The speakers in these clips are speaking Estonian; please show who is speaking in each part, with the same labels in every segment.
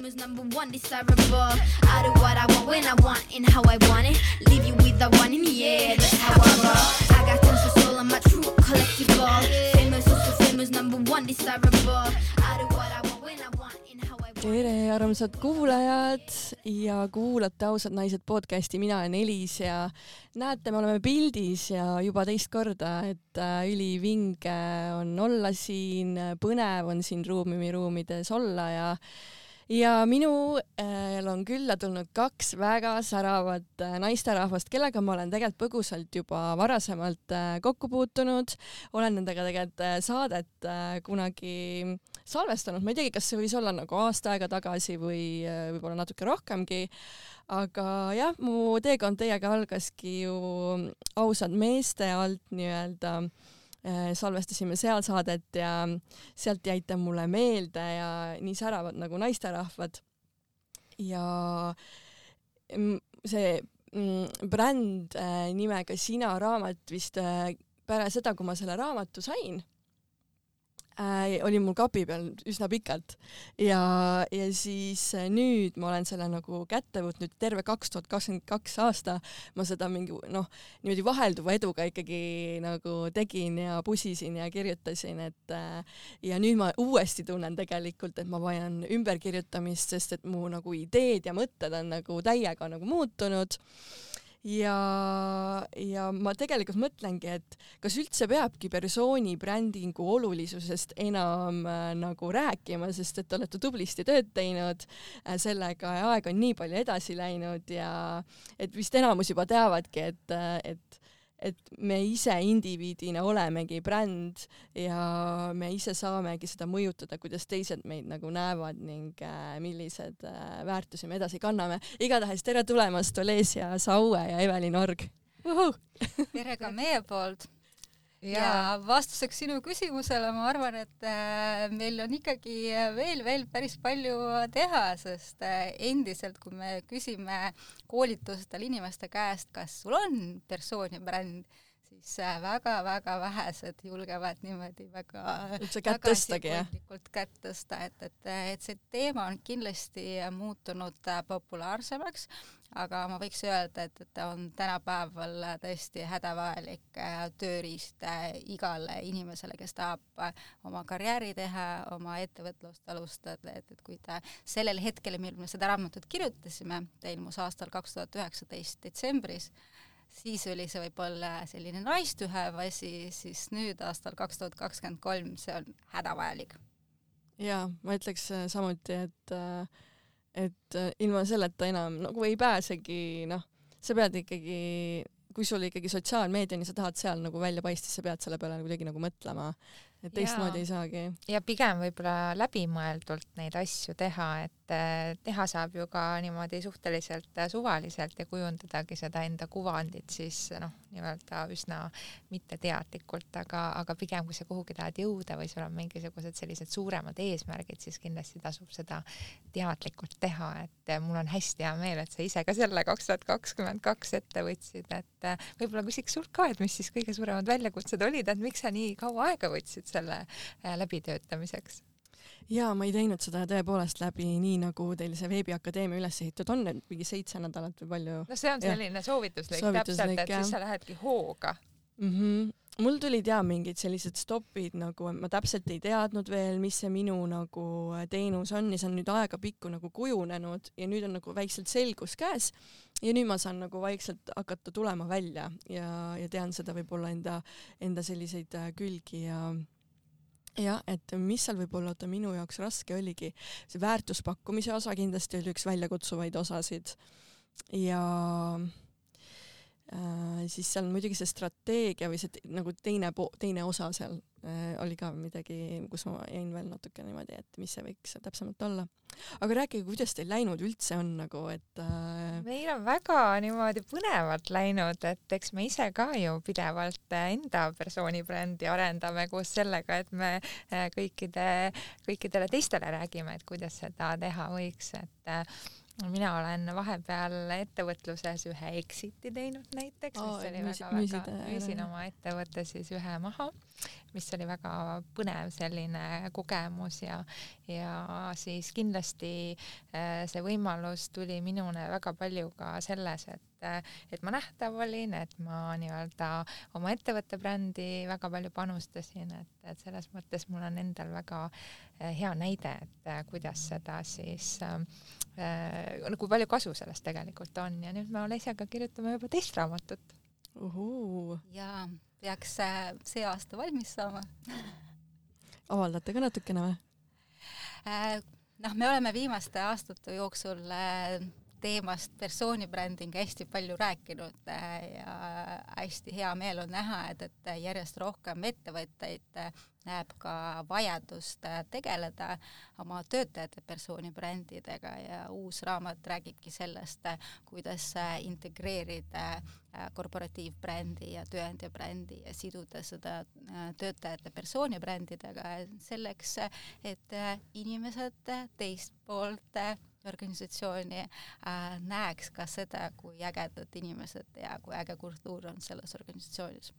Speaker 1: famous, number one desirable. I do what I want when I want and how I want it. Leave you with the one in the air, that's how I roll. I got tons of soul, I'm a true collectible. Famous, also famous, number one desirable. I do what I want when I want
Speaker 2: tere, armsad kuulajad ja kuulate Ausad naised podcasti, mina olen Elis ja näete, me oleme pildis ja juba teist korda, et äh, ülivinge on olla siin, põnev on siin Ruumimi ruumides olla ja ja minul äh, on külla tulnud kaks väga säravat äh, naisterahvast, kellega ma olen tegelikult põgusalt juba varasemalt äh, kokku puutunud. olen nendega tegelikult saadet kunagi salvestanud, ma ei teagi, kas see võis olla nagu aasta aega tagasi või võib-olla natuke rohkemgi. aga jah, mu teekond teiega algaski ju ausad meeste alt nii-öelda salvestasime seal saadet ja sealt jäid ta mulle meelde ja nii säravad nagu naisterahvad. ja mm, see mm, bränd äh, nimega Sina raamat vist äh, pärast seda, kui ma selle raamatu sain äh, oli mul kapi peal üsna pikalt. Ja, ja siis äh, nüüd ma olen selle nagu kätte võtnud terve kaks tuhat kakskümmend kaks aasta. Ma seda mingi noh, niimoodi vahelduva eduga ikkagi nagu tegin ja pusisin ja kirjutasin, et äh, ja nüüd ma uuesti tunnen tegelikult, et ma vajan ümberkirjutamist, sest et mu nagu ideed ja mõtted on nagu täiega nagu muutunud ja, ja ma tegelikult mõtlengi, et kas üldse peabki persooni brändingu olulisusest enam äh, nagu rääkima, sest et te olete tublisti tööd teinud äh, sellega ja aeg on nii palju edasi läinud ja et vist enamus juba teavadki, et, äh, et et me ise indiviidina olemegi bränd ja me ise saamegi seda mõjutada, kuidas teised meid nagu näevad ning äh, millised äh, väärtusi me edasi kanname. igatahes tere tulemast, Olesia Saue ja Evelin Org!
Speaker 3: tere ka meie poolt. Ja vastuseks sinu küsimusele ma arvan, et äh, meil on ikkagi veel, veel päris palju teha, sest äh, endiselt, kui me küsime koolitustel inimeste käest, kas sul on persoon ja bränd, siis väga-väga vähesed julgevad niimoodi väga
Speaker 2: üldse kätt tõstagi, jah?
Speaker 3: kätt tõsta, et, et, et see teema on kindlasti muutunud äh, populaarsemaks aga ma võiks öelda, et, et ta on tänapäeval tõesti hädavajalik äh, tööriist äh, igale inimesele, kes tahab äh, oma karjääri teha, oma ettevõtlust alustada, et, et kui ta sellel hetkel, mil me seda raamatut kirjutasime, ta ilmus aastal kaks tuhat üheksateist detsembris, siis oli see võib-olla selline have asi, siis nüüd aastal kaks tuhat kakskümmend kolm see on hädavajalik.
Speaker 2: jaa, ma ütleks samuti, et äh, et äh, ilma selleta enam nagu ei pääsegi, noh, sa pead ikkagi, kui sul ikkagi sotsiaalmeedia on ja sa tahad seal nagu välja paista, sa pead selle peale kuidagi nagu mõtlema, et teistmoodi ei saagi.
Speaker 4: ja pigem võib-olla läbimõeldult neid asju teha, et äh, teha saab ju ka niimoodi suhteliselt äh, suvaliselt ja kujundadagi seda enda kuvandit siis noh, nii-öelda üsna mitteteadlikult, aga, aga pigem kui sa kuhugi tahad jõuda või sul on mingisugused sellised suuremad eesmärgid, siis kindlasti tasub seda teadlikult teha, et mul on hästi hea meel, et sa ise ka selle kaks tuhat kakskümmend kaks ette võtsid, et võib-olla küsiks sult ka, et mis siis kõige suuremad väljakutsed olid, et miks sa nii kaua aega võtsid selle läbitöötamiseks?
Speaker 2: Jaa, ma ei teinud seda tõepoolest läbi nii, nagu teil see veebiakadeemia üles ehitatud on, et mingi seitse nädalat või palju.
Speaker 4: no see on selline soovituslik, soovituslik täpselt, et jah. siis sa lähedki hooga
Speaker 2: mm. -hmm mul tulid ja mingid sellised stopid nagu, ma täpselt ei teadnud veel, mis see minu nagu teenus on ja see on nüüd ajapikku nagu kujunenud ja nüüd on nagu väikselt selgus käes ja nüüd ma saan nagu vaikselt hakata tulema välja ja, ja tean seda võib-olla enda, enda selliseid äh, külgi ja jah, et mis seal võib-olla oota minu jaoks raske oligi, see väärtuspakkumise osa kindlasti oli üks väljakutsuvaid osasid. Ja äh, siis seal muidugi see strateegia või see nagu teine po-, teine osa seal oli ka midagi, kus ma jäin veel natuke niimoodi, et mis see võiks täpsemalt olla. aga rääkige, kuidas teil läinud üldse on nagu, et äh...
Speaker 4: meil on väga niimoodi põnevalt läinud, et eks me ise ka ju pidevalt enda persoonibrändi arendame koos sellega, et me äh, kõikide, kõikidele teistele räägime, et kuidas seda teha võiks, et äh, mina olen vahepeal ettevõtluses ühe exit'i teinud näiteks, mis oli väga-väga, müüsin oma ettevõtte siis ühe maha, mis oli väga põnev selline kogemus ja, ja siis kindlasti äh, see võimalus tuli minule väga palju ka selles, et et ma nähtav olin, et ma nii-öelda oma ettevõtte brändi väga palju panustasin, et, et selles mõttes mul on endal väga äh, hea näide, et äh, kuidas seda siis äh, äh, kui palju kasu sellest tegelikult on ja nüüd me Olesiaga kirjutame juba teist raamatut.
Speaker 3: jaa, peaks äh, see aasta valmis saama
Speaker 2: avaldate ka natukene või
Speaker 3: äh,? noh, me oleme viimaste aastate jooksul äh, teemast persoonibränding hästi palju rääkinud äh, ja hästi hea meel on näha, et, et järjest rohkem ettevõtteid äh, näeb ka vajadust äh, tegeleda oma töötajate persoonibrändidega ja uus raamat räägibki sellest, kuidas integreerida korporatiivbrändi ja tööandja brändi ja siduda seda töötajate persoonibrändidega selleks, et inimesed teist poolt organisatsiooni äh, näeks ka seda, kui ägedad inimesed ja kui äge kultuur on selles organisatsioonis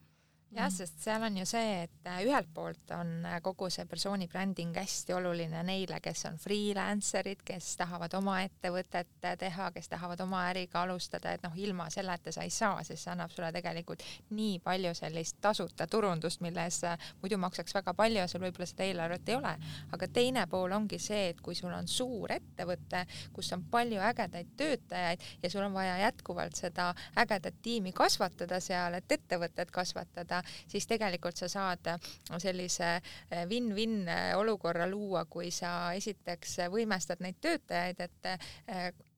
Speaker 4: jah, mhm. sest seal on ju see, et äh, ühelt poolt on äh, kogu see persooni bränding hästi oluline neile, kes on freelancer'id, kes tahavad oma ettevõtet äh, teha, kes tahavad oma äriga alustada, et noh, ilma selleta sa ei saa, sest see annab sulle tegelikult nii palju sellist tasuta turundust, milles muidu maksaks väga palju ja sul võib-olla seda eelarvet ei ole. aga teine pool ongi see, et kui sul on suur ettevõte, kus on palju ägedaid töötajaid ja sul on vaja jätkuvalt seda ägedat tiimi kasvatada seal, et ettevõtet kasvatada, siis tegelikult sa saad sellise eh, win-win eh, olukorra luua, kui sa esiteks võimestad neid töötajaid, et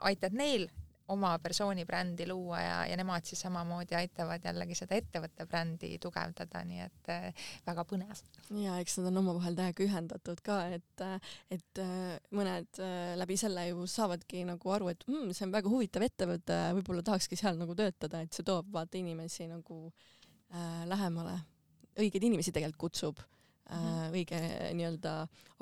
Speaker 4: aitad neil oma persooni brändi luua ja, ja nemad siis samamoodi aitavad jällegi seda ettevõtte brändi tugevdada, nii et äh, väga põnev.
Speaker 2: ja eks nad on omavahel täiega ühendatud ka, et, et mõned äh, läbi selle ju saavadki nagu aru, et mm, see on väga huvitav ettevõte, võib-olla tahakski seal nagu töötada, et see toob vaata inimesi nagu äh, äh, lähemale, õigeid inimesi tegelikult kutsub äh, mhm. õige nii-öelda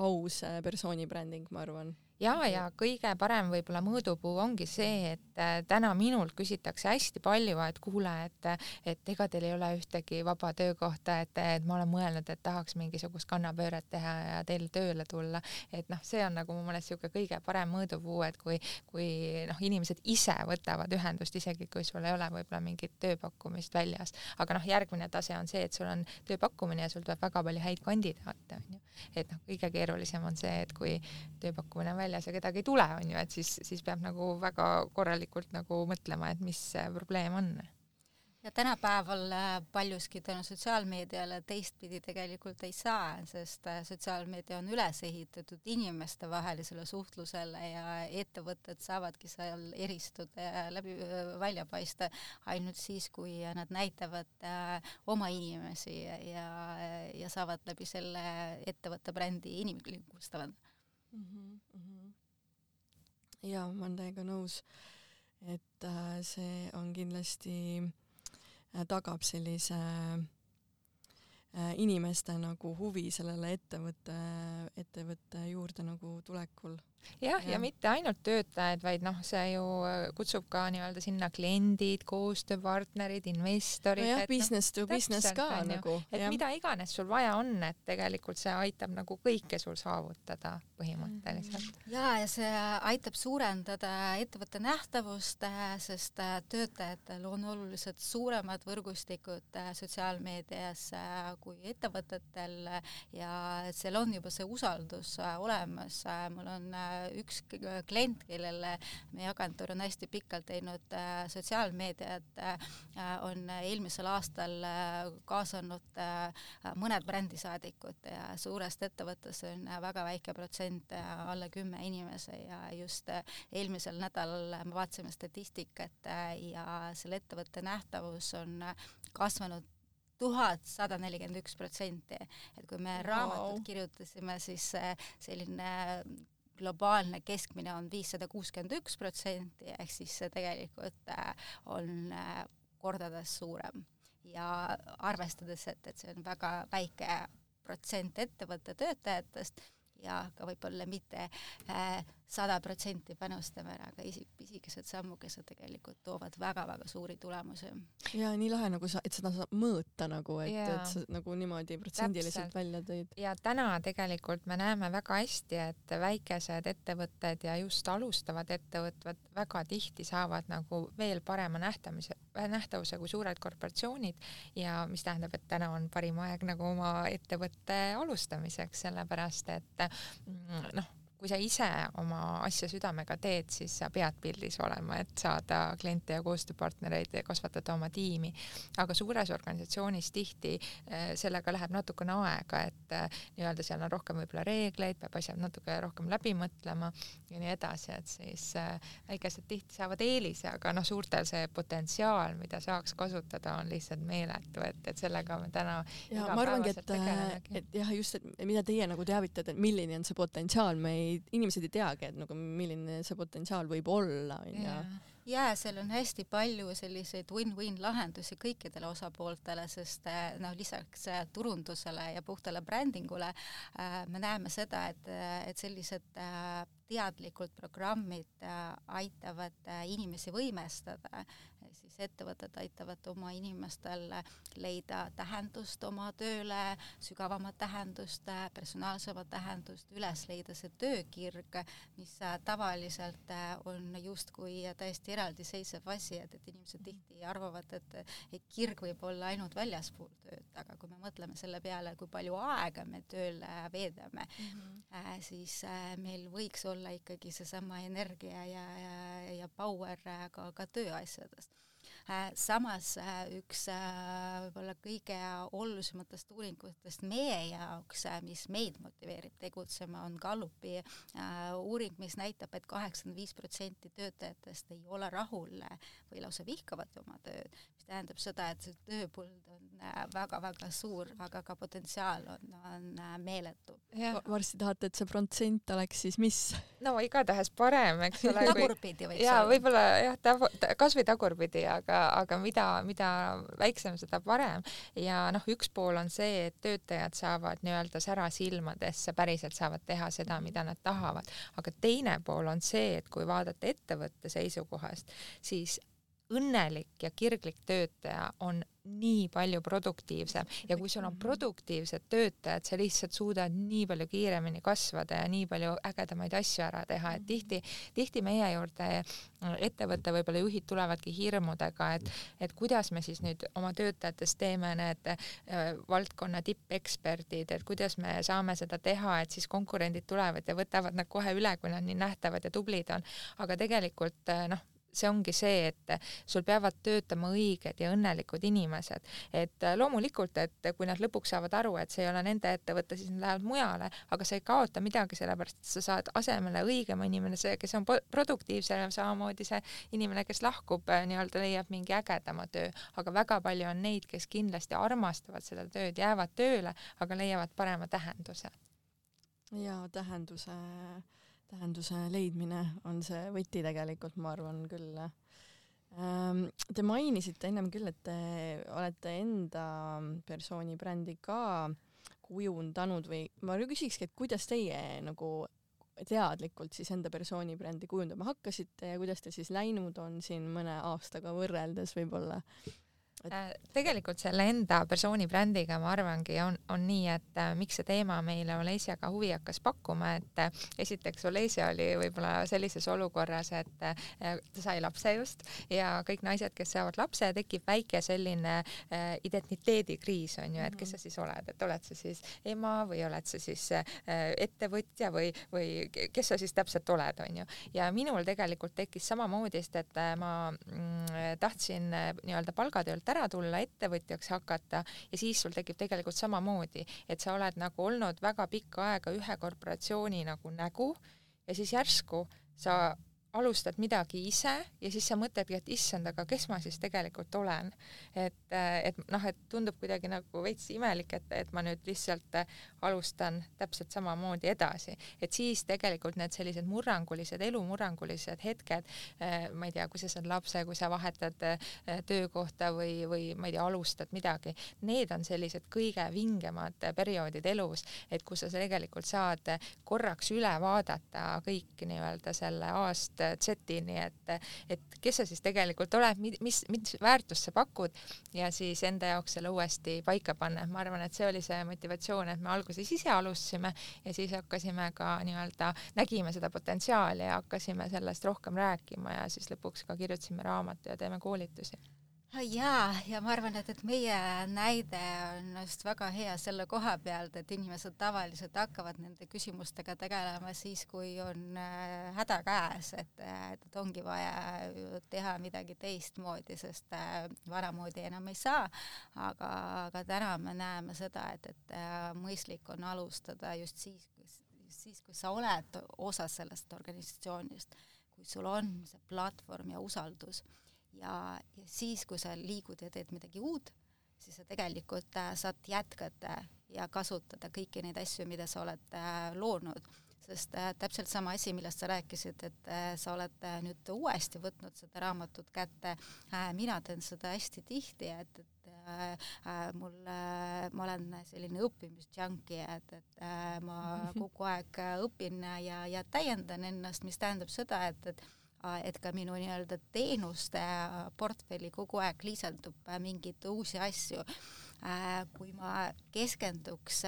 Speaker 2: aus äh, persooni bränding, ma arvan
Speaker 4: ja, ja kõige parem võib-olla mõõdupuu ongi see, et äh, täna minult küsitakse hästi palju, et kuule, et, et ega teil ei ole ühtegi vaba töökohta, et, et ma olen mõelnud, et tahaks mingisugust kannapööret teha ja teile tööle tulla. et noh, see on nagu mu meelest niisugune kõige parem mõõdupuu, et kui, kui noh, inimesed ise võtavad ühendust, isegi kui sul ei ole võib-olla mingit tööpakkumist väljas. aga noh, järgmine tase on see, et sul on tööpakkumine ja sul tuleb väga palju häid kandidaate, onju. et noh, kõige keerulisem on see, et kui tööpakkumine on väljas, väljas ja kedagi ei tule, on ju, et siis, siis peab nagu väga korralikult nagu mõtlema, et mis see probleem on
Speaker 3: ja tänapäeval äh, paljuski tänu sotsiaalmeediale teistpidi tegelikult ei saa, sest äh, sotsiaalmeedia on üles ehitatud inimestevahelisele suhtlusele ja ettevõtted saavadki seal eristuda ja läbi äh, välja paista ainult siis, kui nad näitavad oma inimesi ja, ja saavad läbi selle ettevõtte brändi inimlikustavad mm. -hmm
Speaker 2: jaa, ma olen täiega nõus, et äh, see on kindlasti äh,, tagab sellise äh, inimeste nagu huvi sellele ettevõtte, ettevõtte juurde nagu tulekul
Speaker 4: jah, ja mitte ainult töötajad, vaid noh, see ju äh, kutsub ka nii-öelda sinna kliendid, koostööpartnerid, investorid.
Speaker 2: nojah, noh, business to business ka nagu.
Speaker 4: et jah. mida iganes sul vaja on, et tegelikult see aitab nagu kõike sul saavutada põhimõtteliselt.
Speaker 3: Mhm. ja, ja see aitab suurendada ettevõtte nähtavust, äh, sest äh, töötajatel on oluliselt suuremad võrgustikud sotsiaalmeedias kui ettevõtetel ja seal on juba see usaldus olemas. mul on üks klient, kellele meie agentuur on hästi pikalt teinud äh, sotsiaalmeediat, äh, on eelmisel aastal äh, kaasanud mõned brändisaadikud ja suurest ettevõttes on väga väike protsent, alla kümme inimese ja just eelmisel nädalal me vaatasime statistikat ja selle ettevõtte nähtavus on kasvanud tuhat sada nelikümmend üks protsenti, et kui me raamatut wow. kirjutasime, siis selline globaalne keskmine on viissada kuuskümmend üks protsenti, ehk siis see tegelikult äh, on äh, kordades suurem. ja arvestades, et, et see on väga väike protsent ettevõtte töötajatest ja ka võib-olla mitte sada protsenti panustame, aga isi-, pisikesed sammukesed tegelikult toovad väga-väga suuri tulemusi.
Speaker 2: ja nii lahe nagu sa, et seda saab mõõta nagu, et, et sa nagu niimoodi protsendiliselt välja tõid.
Speaker 4: ja täna tegelikult me näeme väga hästi, et väikesed ettevõtted ja just alustavad ettevõtted väga tihti saavad nagu veel parema nähtamise, nähtavuse kui suured korporatsioonid ja mis tähendab, et täna on parim aeg nagu oma ettevõtte alustamiseks, sellepärast et mm, noh kui sa ise oma asja südamega teed, siis sa pead pildis olema, et saada kliente ja koostööpartnereid ja kasvatada oma tiimi. aga suures organisatsioonis tihti äh, sellega läheb natukene aega, et äh, nii-öelda seal on rohkem võib-olla reegleid, peab asjad natuke rohkem läbi mõtlema ja nii edasi, et siis äh, väikesed tihti saavad eelise, aga noh, suurtel see potentsiaal, mida saaks kasutada, on lihtsalt meeletu, et, et sellega me täna
Speaker 2: ja ma arvangi, et, et jah, just, et mida teie nagu teavitate, et milline on see potentsiaal, me ei ei, inimesed ei teagi, et nagu milline see potentsiaal võib olla, onju
Speaker 3: jaa, seal on hästi palju selliseid win-win lahendusi kõikidele osapooltele, sest eh, noh, lisaks eh, turundusele ja puhtale brändingule äh, me näeme seda, et, et sellised äh, teadlikud programmid äh, aitavad inimesi võimestada siis ettevõtted aitavad oma inimestel leida tähendust oma tööle, sügavamat tähendust, personaalsemat tähendust, üles leida see töökirg, mis tavaliselt on justkui täiesti eraldiseisev asi, et, et inimesed tihti arvavad, et, et kirg võib olla ainult väljaspool tööd, aga kui me mõtleme selle peale, kui palju aega me tööl veedame mm, -hmm. siis äh, meil võiks olla ikkagi seesama energia ja, ja, ja power ka, ka tööasjades Äh, samas äh, üks äh, võib-olla kõige olulisematest uuringutest meie jaoks, mis meid motiveerib tegutsema, on Gallupi uuring, mis näitab et, et kaheksakümmend viis protsenti töötajatest ei ole rahul või lausa vihkavad oma tööd, mis tähendab seda, et see tööpõld on väga-väga suur, aga ka potentsiaal on, on meeletu.
Speaker 2: varsti tahate, et see protsent oleks siis mis?
Speaker 4: no igatahes parem, eks ole.
Speaker 3: tagurpidi võiks
Speaker 4: jaa, võib-olla jah, ta-, kasvõi tagurpidi, aga, aga mida, mida väiksem, seda parem. ja noh, üks pool on see, et töötajad saavad nii-öelda sära silmadesse, päriselt saavad teha seda, mida nad tahavad, aga teine pool on see, et kui vaadata ettevõtte seisukohast, siis õnnelik ja kirglik töötaja on nii palju produktiivsem. Ja kui sul on produktiivsed töötajad, sa lihtsalt suudad nii palju kiiremini kasvada ja nii palju ägedamaid asju ära teha, et tihti, tihti meie juurde ettevõtte võib-olla juhid tulevadki hirmudega, et, et kuidas me siis nüüd oma töötajatest teeme need äh, valdkonna tippeksperdid, et kuidas me saame seda teha, et siis konkurendid tulevad ja võtavad nad kohe üle, kui nad nii nähtavad ja tublid on. aga tegelikult äh, noh, see ongi see, et sul peavad töötama õiged ja õnnelikud inimesed. et loomulikult, et kui nad lõpuks saavad aru, et see ei ole nende ettevõte, siis nad lähevad mujale, aga sa ei kaota midagi, sellepärast et sa saad asemele õigema inimene, see, kes on produktiivsem ja samamoodi see inimene, kes lahkub, nii-öelda leiab mingi ägedama töö, aga väga palju on neid, kes kindlasti armastavad seda tööd, jäävad tööle, aga leiavad parema tähenduse.
Speaker 2: jaa, tähenduse tähenduse leidmine on see võti tegelikult, ma arvan küll. Ähm, te mainisite ennem küll, et te olete enda persooni brändi ka kujundanud või ma küsikski, et kuidas teie nagu teadlikult siis enda persooni brändi kujundama hakkasite ja kuidas teil siis läinud on siin mõne aastaga võrreldes võib-olla?
Speaker 4: Äh, tegelikult selle enda persooni brändiga ma arvangi, on, on nii, et äh, miks see teema meile Olesiaga huvi hakkas pakkuma, et äh, esiteks Olesia oli võib-olla sellises olukorras, et äh, ta sai lapse just ja kõik naised, kes saavad lapse, tekib väike selline äh, identiteedikriis on ju, et kes sa siis oled, et oled sa siis ema või oled sa siis äh, ettevõtja või, või kes sa siis täpselt oled, on ju. ja minul tegelikult tekkis samamoodi, sest et äh, ma mm, tahtsin äh, nii-öelda palgatöölt ära tulla, ettevõtjaks hakata ja siis sul tekib tegelikult samamoodi, et sa oled nagu olnud väga pikka aega ühe korporatsiooni nagu nägu ja siis järsku sa alustad midagi ise ja siis sa mõtledki, et issand, aga kes ma siis tegelikult olen. et, et noh, et tundub kuidagi nagu veits imelik, et, et ma nüüd lihtsalt alustan täpselt samamoodi edasi, et siis tegelikult need sellised murrangulised, elumurrangulised hetked, ma ei tea, kui sa saad lapse, kui sa vahetad töökohta või, või ma ei tea, alustad midagi, need on sellised kõige vingemad perioodid elus, et kus sa tegelikult saad korraks üle vaadata kõik nii-öelda selle aasta Z-ini, et, et kes sa siis tegelikult oled, mis, mis väärtust sa pakud ja siis enda jaoks selle uuesti paika panna. ma arvan, et see oli see motivatsioon, et me alguses ise alustasime ja siis hakkasime ka nii-öelda, nägime seda potentsiaali ja hakkasime sellest rohkem rääkima ja siis lõpuks ka kirjutasime raamatu ja teeme koolitusi
Speaker 3: jaa, ja ma arvan, et, et meie näide on just väga hea selle koha pealt, et inimesed tavaliselt hakkavad nende küsimustega tegelema siis, kui on äh, häda käes, et, et ongi vaja teha midagi teistmoodi, sest äh, vanamoodi enam ei saa. aga, aga täna me näeme seda, et, et äh, mõistlik on alustada just siis, siis, kui sa oled osa sellest organisatsioonist, kui sul on see platvorm ja usaldus ja, ja siis, kui sa liigud ja teed midagi uut, siis sa tegelikult äh, saad jätkata ja kasutada kõiki neid asju, mida sa oled äh, loonud, sest äh, täpselt sama asi, millest sa rääkisid, et äh, sa oled äh, nüüd uuesti võtnud seda raamatut kätte. Äh,, mina teen seda hästi tihti, et, et äh, äh, mul äh,, ma olen selline õppimisjunkie, et, et äh, ma kogu aeg äh, õpin ja, ja täiendan ennast, mis tähendab seda, et, et et ka minu nii-öelda teenuste äh, portfelli kogu aeg lisandub äh, mingeid uusi asju. kui ma keskenduks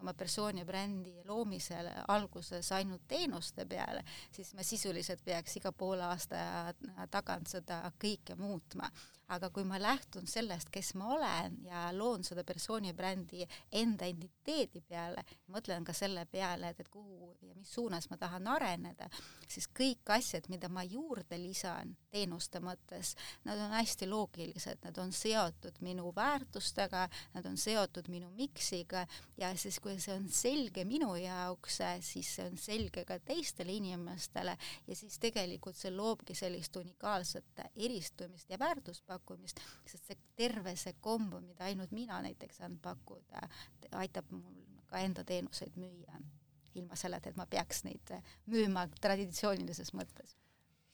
Speaker 3: oma persooni brändi loomisel alguses ainult teenuste peale, siis ma sisuliselt peaks iga poole aasta tagant seda kõike muutma aga kui ma lähtun sellest, kes ma olen ja loon seda persooni brändi enda identiteedi peale, mõtlen ka selle peale, et, et kuhu ja mis suunas ma tahan areneda, siis kõik asjad, mida ma juurde lisan teenuste mõttes, nad on hästi loogilised, nad on seotud minu väärtustega, nad on seotud minu miksiga ja siis, kui see on selge minu jaoks, siis see on selge ka teistele inimestele ja siis tegelikult see loobki sellist unikaalset eristumist ja väärtuspakkumist, pakkumist, sest see terve see kombo, mida ainult mina näiteks saan pakkuda, aitab mul ka enda teenuseid müüa, ilma selleta, et ma peaks neid müüma traditsioonilises mõttes.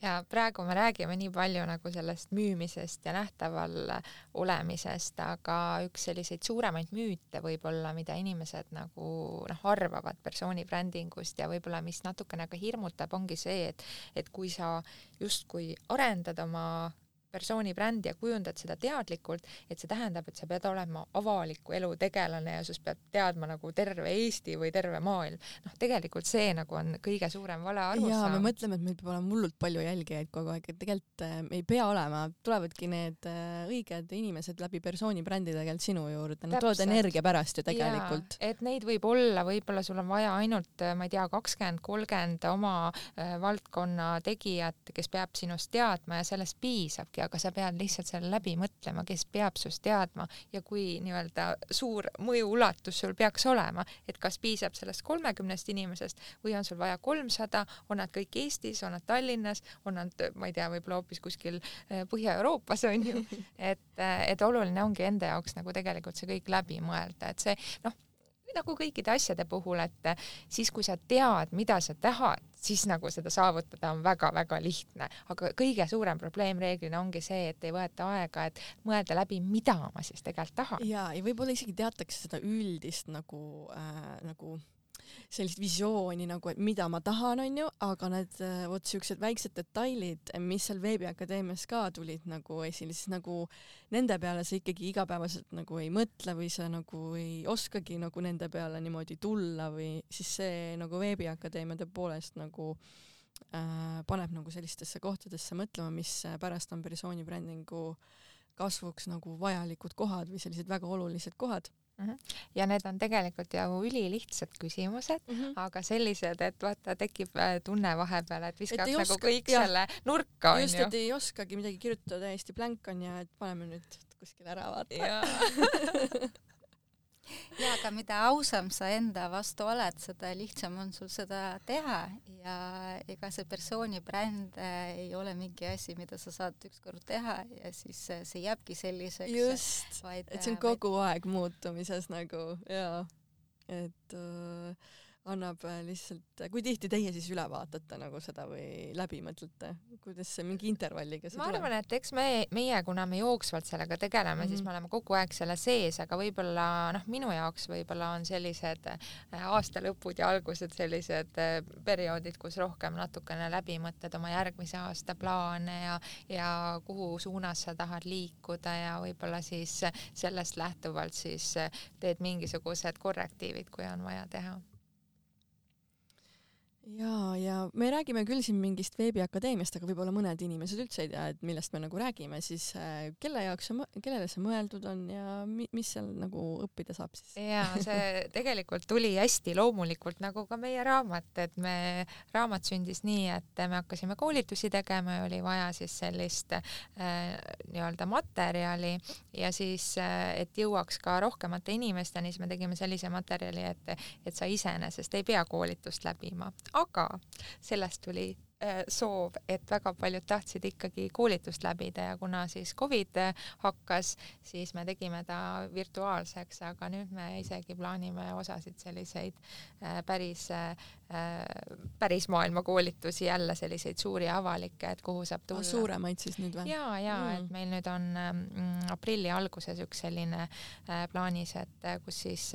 Speaker 4: Ja praegu me räägime nii palju nagu sellest müümisest ja nähtaval olemisest, aga üks selliseid suuremaid müüte võib-olla, mida inimesed nagu noh, arvavad persooni brändingust ja võib-olla mis natukene ka hirmutab, ongi see, et et kui sa justkui arendad oma persooni brändi ja kujundad seda teadlikult, et see tähendab, et sa pead olema avaliku elu tegelane ja sinust peab teadma nagu terve Eesti või terve maailm. noh, tegelikult see nagu on kõige suurem vale arusaam.
Speaker 2: jaa, me mõtleme, et meil peab olema hullult palju jälgijaid kogu aeg, et tegelikult äh, ei pea olema, tulevadki need äh, õiged inimesed läbi persooni brändi tegelikult sinu juurde, nad tulevad energia pärast ju tegelikult.
Speaker 4: et neid võib olla, võib-olla sul on vaja ainult, äh, ma ei tea, kakskümmend, kolmkümmend oma äh, valdkonna tegijat, kes peab sinust teadma ja sellest piisabki, aga sa pead lihtsalt selle läbi mõtlema, kes peab sinust teadma ja kui nii-öelda suur mõjuulatus sul peaks olema, et kas piisab sellest kolmekümnest inimesest või on sul vaja kolmsada, on nad kõik Eestis, on nad Tallinnas, on nad, ma ei tea, võib-olla hoopis kuskil eh, Põhja-Euroopas on ju, et, eh, et oluline ongi enda jaoks nagu tegelikult see kõik läbi mõelda, et see noh, nagu kõikide asjade puhul, et siis, kui sa tead, mida sa tahad, siis nagu seda saavutada on väga-väga lihtne, aga kõige suurem probleem reeglina ongi see, et ei võeta aega, et mõelda läbi, mida ma siis tegelikult tahan.
Speaker 2: ja, ja võib-olla isegi teatakse seda üldist nagu äh,, nagu sellist visiooni nagu, et mida ma tahan, onju, aga need äh, vot siuksed väiksed detailid, mis seal Veebiakadeemias ka tulid nagu esile, siis nagu nende peale sa ikkagi igapäevaselt nagu ei mõtle või sa nagu ei oskagi nagu nende peale niimoodi tulla või siis see nagu Veebiakadeemia tõepoolest nagu äh, paneb nagu sellistesse kohtadesse mõtlema, mis pärast on persooni brändingu kasvuks nagu vajalikud kohad või sellised väga olulised kohad.
Speaker 4: Ja need on tegelikult ju ülilihtsad küsimused mm, -hmm. aga sellised, et vaata, tekib äh, tunne vahepeal, et viskaks nagu oska, kõik ja, selle nurka, onju.
Speaker 2: just, et ei oskagi midagi kirjutada, täiesti blank on ja et paneme nüüd kuskile ära vaata
Speaker 3: ja aga mida ausam sa enda vastu oled, seda lihtsam on sul seda teha ja ega see persooni bränd äh, ei ole mingi asi, mida sa saad ükskord teha ja siis äh, see jääbki selliseks.
Speaker 2: just, et see on kogu vaid... aeg muutumises nagu ja et äh, annab äh, lihtsalt, kui tihti teie siis üle vaatate nagu seda või läbi mõtlete, kuidas see mingi intervalliga see
Speaker 4: ma tuleb? ma arvan, et eks me, meie, kuna me jooksvalt sellega tegeleme mm, -hmm. siis mhm. me oleme kogu aeg selle sees, aga võib-olla noh, minu jaoks võib-olla on sellised äh, aastalõpud ja algused sellised äh, perioodid, kus rohkem natukene läbi mõtled oma järgmise aasta plaane ja, ja kuhu suunas sa tahad liikuda ja võib-olla siis sellest lähtuvalt siis teed mingisugused korrektiivid, kui on vaja teha
Speaker 2: ja, ja me räägime küll siin mingist veebiakadeemiast, aga võib-olla mõned inimesed üldse ei tea, et millest me nagu räägime, siis äh, kelle jaoks see, kellele see mõeldud on ja mi, mis seal nagu õppida saab siis?
Speaker 4: ja see tegelikult tuli hästi loomulikult nagu ka meie raamat, et me, raamat sündis nii, et me hakkasime koolitusi tegema ja oli vaja siis sellist äh, nii-öelda materjali ja siis äh,, et jõuaks ka rohkemate inimesteni, siis me tegime sellise materjali, et, et sa iseenesest ei pea koolitust läbima aga sellest tuli soov, et väga paljud tahtsid ikkagi koolitust läbida ja kuna siis Covid hakkas, siis me tegime ta virtuaalseks, aga nüüd me isegi plaanime osasid selliseid äh, päris, äh, päris maailma koolitusi jälle selliseid suuri avalikke, et kuhu saab tulla.
Speaker 2: suuremaid siis nüüd või?
Speaker 4: ja, ja mm. et meil nüüd on mm, aprilli alguses üks selline plaanis, et kus siis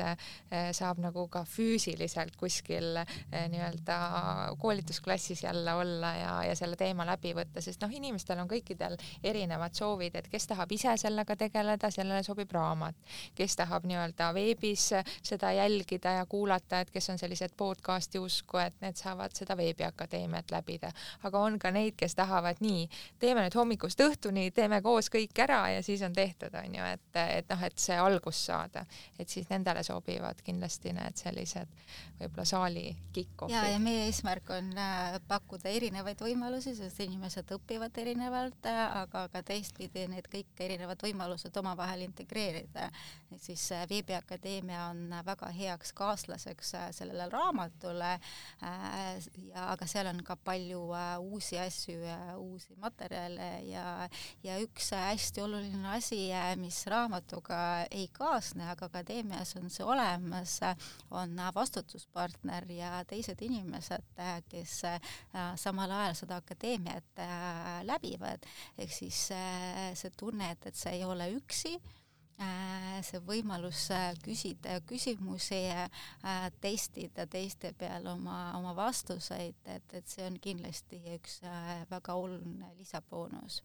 Speaker 4: saab nagu ka füüsiliselt kuskil nii-öelda koolitusklassis jälle olla olla ja, ja selle teema läbi võtta, sest noh, inimestel on kõikidel erinevad soovid, et kes tahab ise sellega tegeleda, sellele sobib raamat, kes tahab nii-öelda veebis seda jälgida ja kuulata, et kes on sellised podcast'i usku, et need saavad seda veebiakadeemiat läbida, aga on ka neid, kes tahavad nii, teeme nüüd hommikust õhtuni, teeme koos kõik ära ja siis on tehtud, on ju, et, et noh, et see algus saada, et siis nendele sobivad kindlasti need sellised võib-olla saali kick-off'id.
Speaker 3: ja, ja meie eesmärk on äh, pakkuda erinevaid võimalusi, sest inimesed õpivad erinevalt, aga ka teistpidi need kõik erinevad võimalused omavahel integreerida. et siis äh, Veebiakadeemia on väga heaks kaaslaseks äh, sellele raamatule äh, ja aga seal on ka palju uusi asju ja uusi materjale ja, ja üks hästi oluline asi, mis raamatuga ei kaasne, aga akadeemias on see olemas, on vastutuspartner ja teised inimesed, kes samal ajal seda akadeemiat äh, läbivad, ehk siis äh, see tunne, et, et sa ei ole üksi äh,, see võimalus küsida küsimusi testida teiste peal oma, oma vastuseid, et, et see on kindlasti üks väga oluline lisaboonus.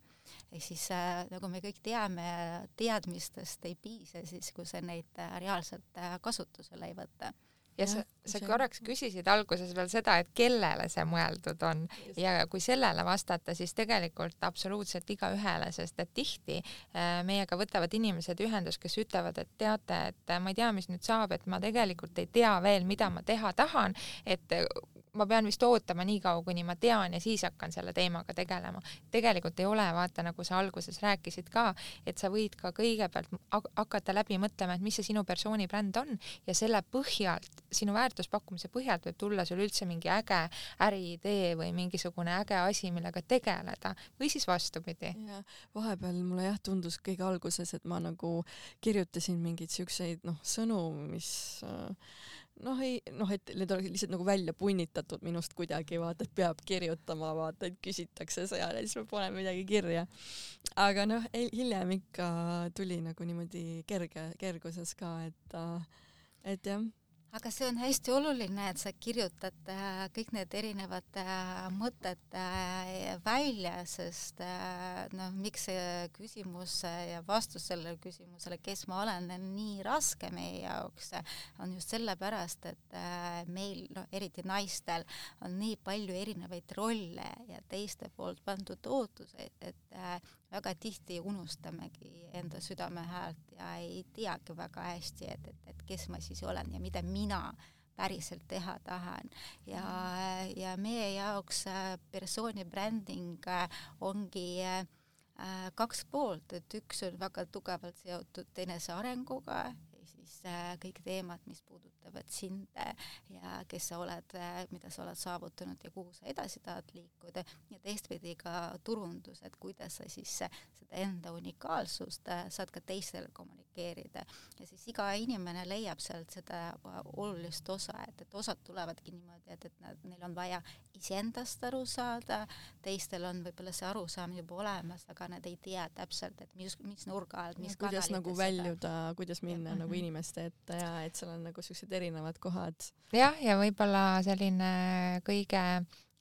Speaker 3: ehk siis nagu me kõik teame, teadmistest ei piisa siis, kui sa neid reaalselt kasutusele ei võta
Speaker 4: ja sa, sa korraks küsisid alguses veel seda, et kellele see mõeldud on Just. ja kui sellele vastata, siis tegelikult absoluutselt igaühele, sest et tihti äh, meiega võtavad inimesed ühendust, kes ütlevad, et teate, et ma ei tea, mis nüüd saab, et ma tegelikult ei tea veel, mida ma teha tahan, et ma pean vist ootama nii kaua, kuni ma tean ja siis hakkan selle teemaga tegelema. tegelikult ei ole, vaata, nagu sa alguses rääkisid ka, et sa võid ka kõigepealt hakata läbi mõtlema, et mis see sinu persooni bränd on ja selle põhjalt, sinu väärtuspakkumise põhjalt võib tulla sul üldse mingi äge äriidee või mingisugune äge asi, millega tegeleda või siis vastupidi.
Speaker 2: vahepeal mulle jah tundus kõige alguses, et ma nagu kirjutasin mingeid siukseid noh, sõnu, mis äh, noh, ei noh, et need oleksid lihtsalt nagu välja punnitatud minust kuidagi, vaata, et peab kirjutama, vaata, et küsitakse seal ja siis ma panen midagi kirja. aga noh, hiljem ikka tuli nagu niimoodi kerge, kerguses ka, et, et jah
Speaker 3: aga see on hästi oluline, et sa kirjutad äh, kõik need erinevad äh, mõtted äh, välja, sest noh, miks see küsimus ja vastus sellele küsimusele, kes ma olen, on nii raske meie jaoks, on just sellepärast, et meil, noh, eriti naistel, on nii palju erinevaid rolle ja teiste poolt pandud ootuseid, et väga tihti unustamegi enda südame häält ja ei teagi väga hästi, et, et, et kes ma siis olen ja mida mina päriselt teha tahan. Ja, ja meie jaoks äh, persooni bränding äh, ongi äh, kaks poolt, et üks on väga tugevalt seotud enesearenguga, siis kõik teemad, mis puudutavad sind äh, ja kes sa oled, mida sa oled saavutanud ja kuhu sa edasi tahad liikuda ja teistpidi ka turundus, et kuidas sa siis seda enda unikaalsust saad ka teistele kommunikeerida ja siis iga inimene leiab sealt seda olulist osa, et, et osad tulevadki niimoodi, et, et nad, neil on vaja iseendast aru saada, teistel on võib-olla see arusaam juba olemas, aga nad ei tea täpselt, et mis, mis nurga alt, mis
Speaker 2: kuidas nagu väljuda, kuidas minna ja. nagu mhm. inimeste ette ja et seal on nagu siuksed erinevad kohad.
Speaker 4: jah, ja võib-olla selline kõige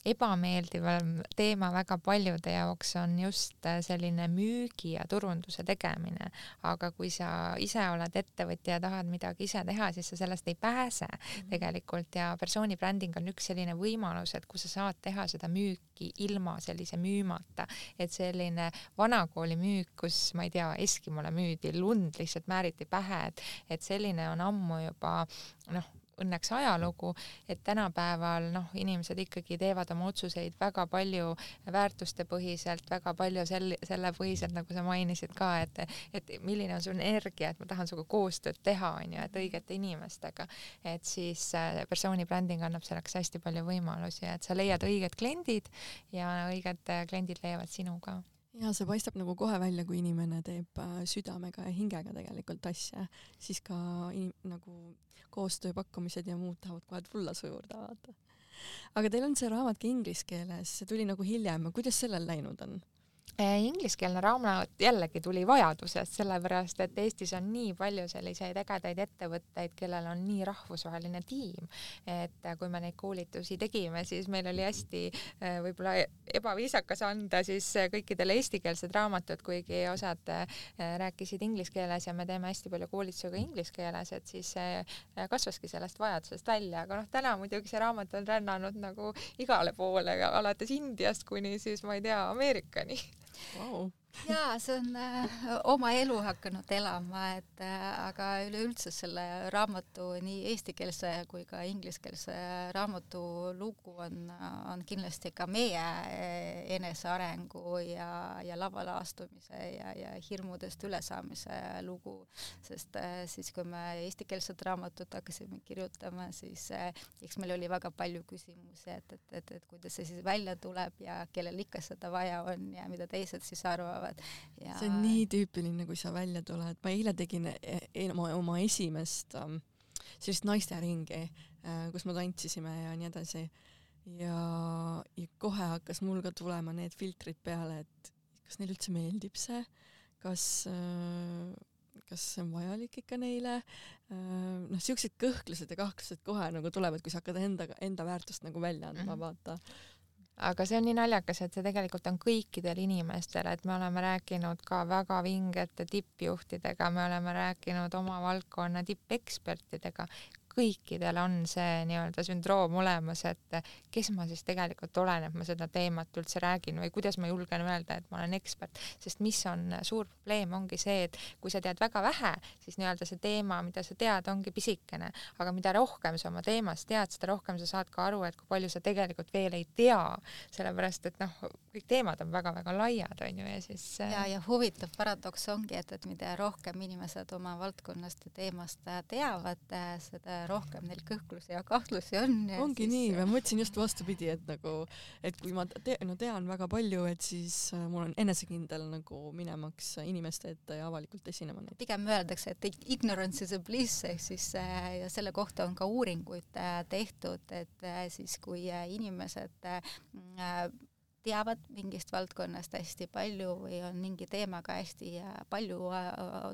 Speaker 4: ebameeldivam teema väga paljude jaoks on just äh, selline müügi ja turunduse tegemine. aga kui sa ise oled ettevõtja ja tahad midagi ise teha, siis sa sellest ei pääse -hmm. tegelikult ja persooni bränding on üks selline võimalus, et kus sa saad teha seda müüki ilma sellise müümata, et selline vanakooli müük, kus ma ei tea, Eskimole müüdi lund lihtsalt määriti pähe, et, et selline on ammu juba noh, õnneks ajalugu, et tänapäeval noh, inimesed ikkagi teevad oma otsuseid väga palju väärtuste põhiselt, väga palju sel-, selle põhiselt, nagu sa mainisid ka, et et milline on su energia, et ma tahan sinuga koostööd teha, on ju, et õigete inimestega. et siis äh, persooni bränding annab selleks hästi palju võimalusi, et sa leiad õiged kliendid ja õiged äh, kliendid leiavad sinu ka
Speaker 2: ja see paistab nagu kohe välja, kui inimene teeb äh, südamega ja hingega tegelikult asja, siis ka inim, nagu koostööpakkumised ja muud tahavad kohe tulla su juurde, vaata. aga teil on see raamat ka inglise keeles, see tuli nagu hiljem, kuidas sellel läinud on?
Speaker 4: Äh, ingliskeelne raamat jällegi tuli vajadusest, sellepärast et Eestis on nii palju selliseid ägedaid ettevõtteid, kellel on nii rahvusvaheline tiim, et kui me neid koolitusi tegime, siis meil oli hästi äh, võib-olla ebaviisakas anda siis kõikidele eestikeelsed raamatud, kuigi osad rääkisid inglise keeles ja me teeme hästi palju koolitusi ka inglise keeles, et siis kasvaski sellest vajadusest välja, aga noh, täna muidugi see raamat on rännanud nagu igale poole, alates Indiast kuni siis ma ei tea, Ameerikani
Speaker 2: wow
Speaker 3: jaa, see on äh, oma elu hakanud elama, et äh, aga üleüldse selle raamatu nii eestikeelse kui ka ingliskeelse raamatu lugu on, on kindlasti ka meie äh, enesearengu ja, ja lavale astumise ja, ja hirmudest ülesaamise lugu, sest äh, siis, kui me eestikeelset raamatut hakkasime kirjutama, siis äh, eks meil oli väga palju küsimusi, et, et, et, et kuidas see siis välja tuleb ja kellel ikka seda vaja on ja mida teised siis arvavad tulevad
Speaker 2: ja.... see on nii tüüpiline, kui sa välja tuled. ma eile tegin e, e, oma, oma esimest um, sellist naisteringi uh,, kus me tantsisime ja nii edasi. ja, ja kohe hakkas mul ka tulema need filtrid peale, et kas neile üldse meeldib see, kas uh, kas see on vajalik ikka neile, uh, noh, siuksed kõhklused ja kahtlused kohe nagu tulevad, kui sa hakkad enda, enda väärtust nagu välja andma mm, -hmm. vaata
Speaker 4: aga see on nii naljakas, et see tegelikult on kõikidel inimestel, et me oleme rääkinud ka väga vingete tippjuhtidega, me oleme rääkinud oma valdkonna tippekspertidega, kõikidel on see nii-öelda sündroom olemas, et kes ma siis tegelikult olen, et ma seda teemat üldse räägin või kuidas ma julgen öelda, et ma olen ekspert, sest mis on suur probleem, ongi see, et kui sa tead väga vähe, siis nii-öelda see teema, mida sa tead, ongi pisikene, aga mida rohkem sa oma teemast tead, seda rohkem sa saad ka aru, et kui palju sa tegelikult veel ei tea, sellepärast et noh, kõik teemad on väga-väga laiad, on ju, ja siis
Speaker 3: äh, ja, ja huvitav paradoks ongi, et, et mida rohkem inimesed oma valdkonnast ja teemast teavad, seda rohkem neil kõhklusi ja kahtlusi on.
Speaker 2: ongi siis... nii, ma mõtlesin just vastupidi, et nagu, et kui ma te, no tean väga palju, et siis äh, mul on enesekindel nagu minemaks inimeste ette ja avalikult esinema.
Speaker 3: pigem öeldakse, et ignorance is a bliss ehk siis äh, ja selle kohta on ka uuringuid äh, tehtud, et siis kui inimesed teavad mingist valdkonnast hästi palju või on mingi teemaga hästi äh, palju äh,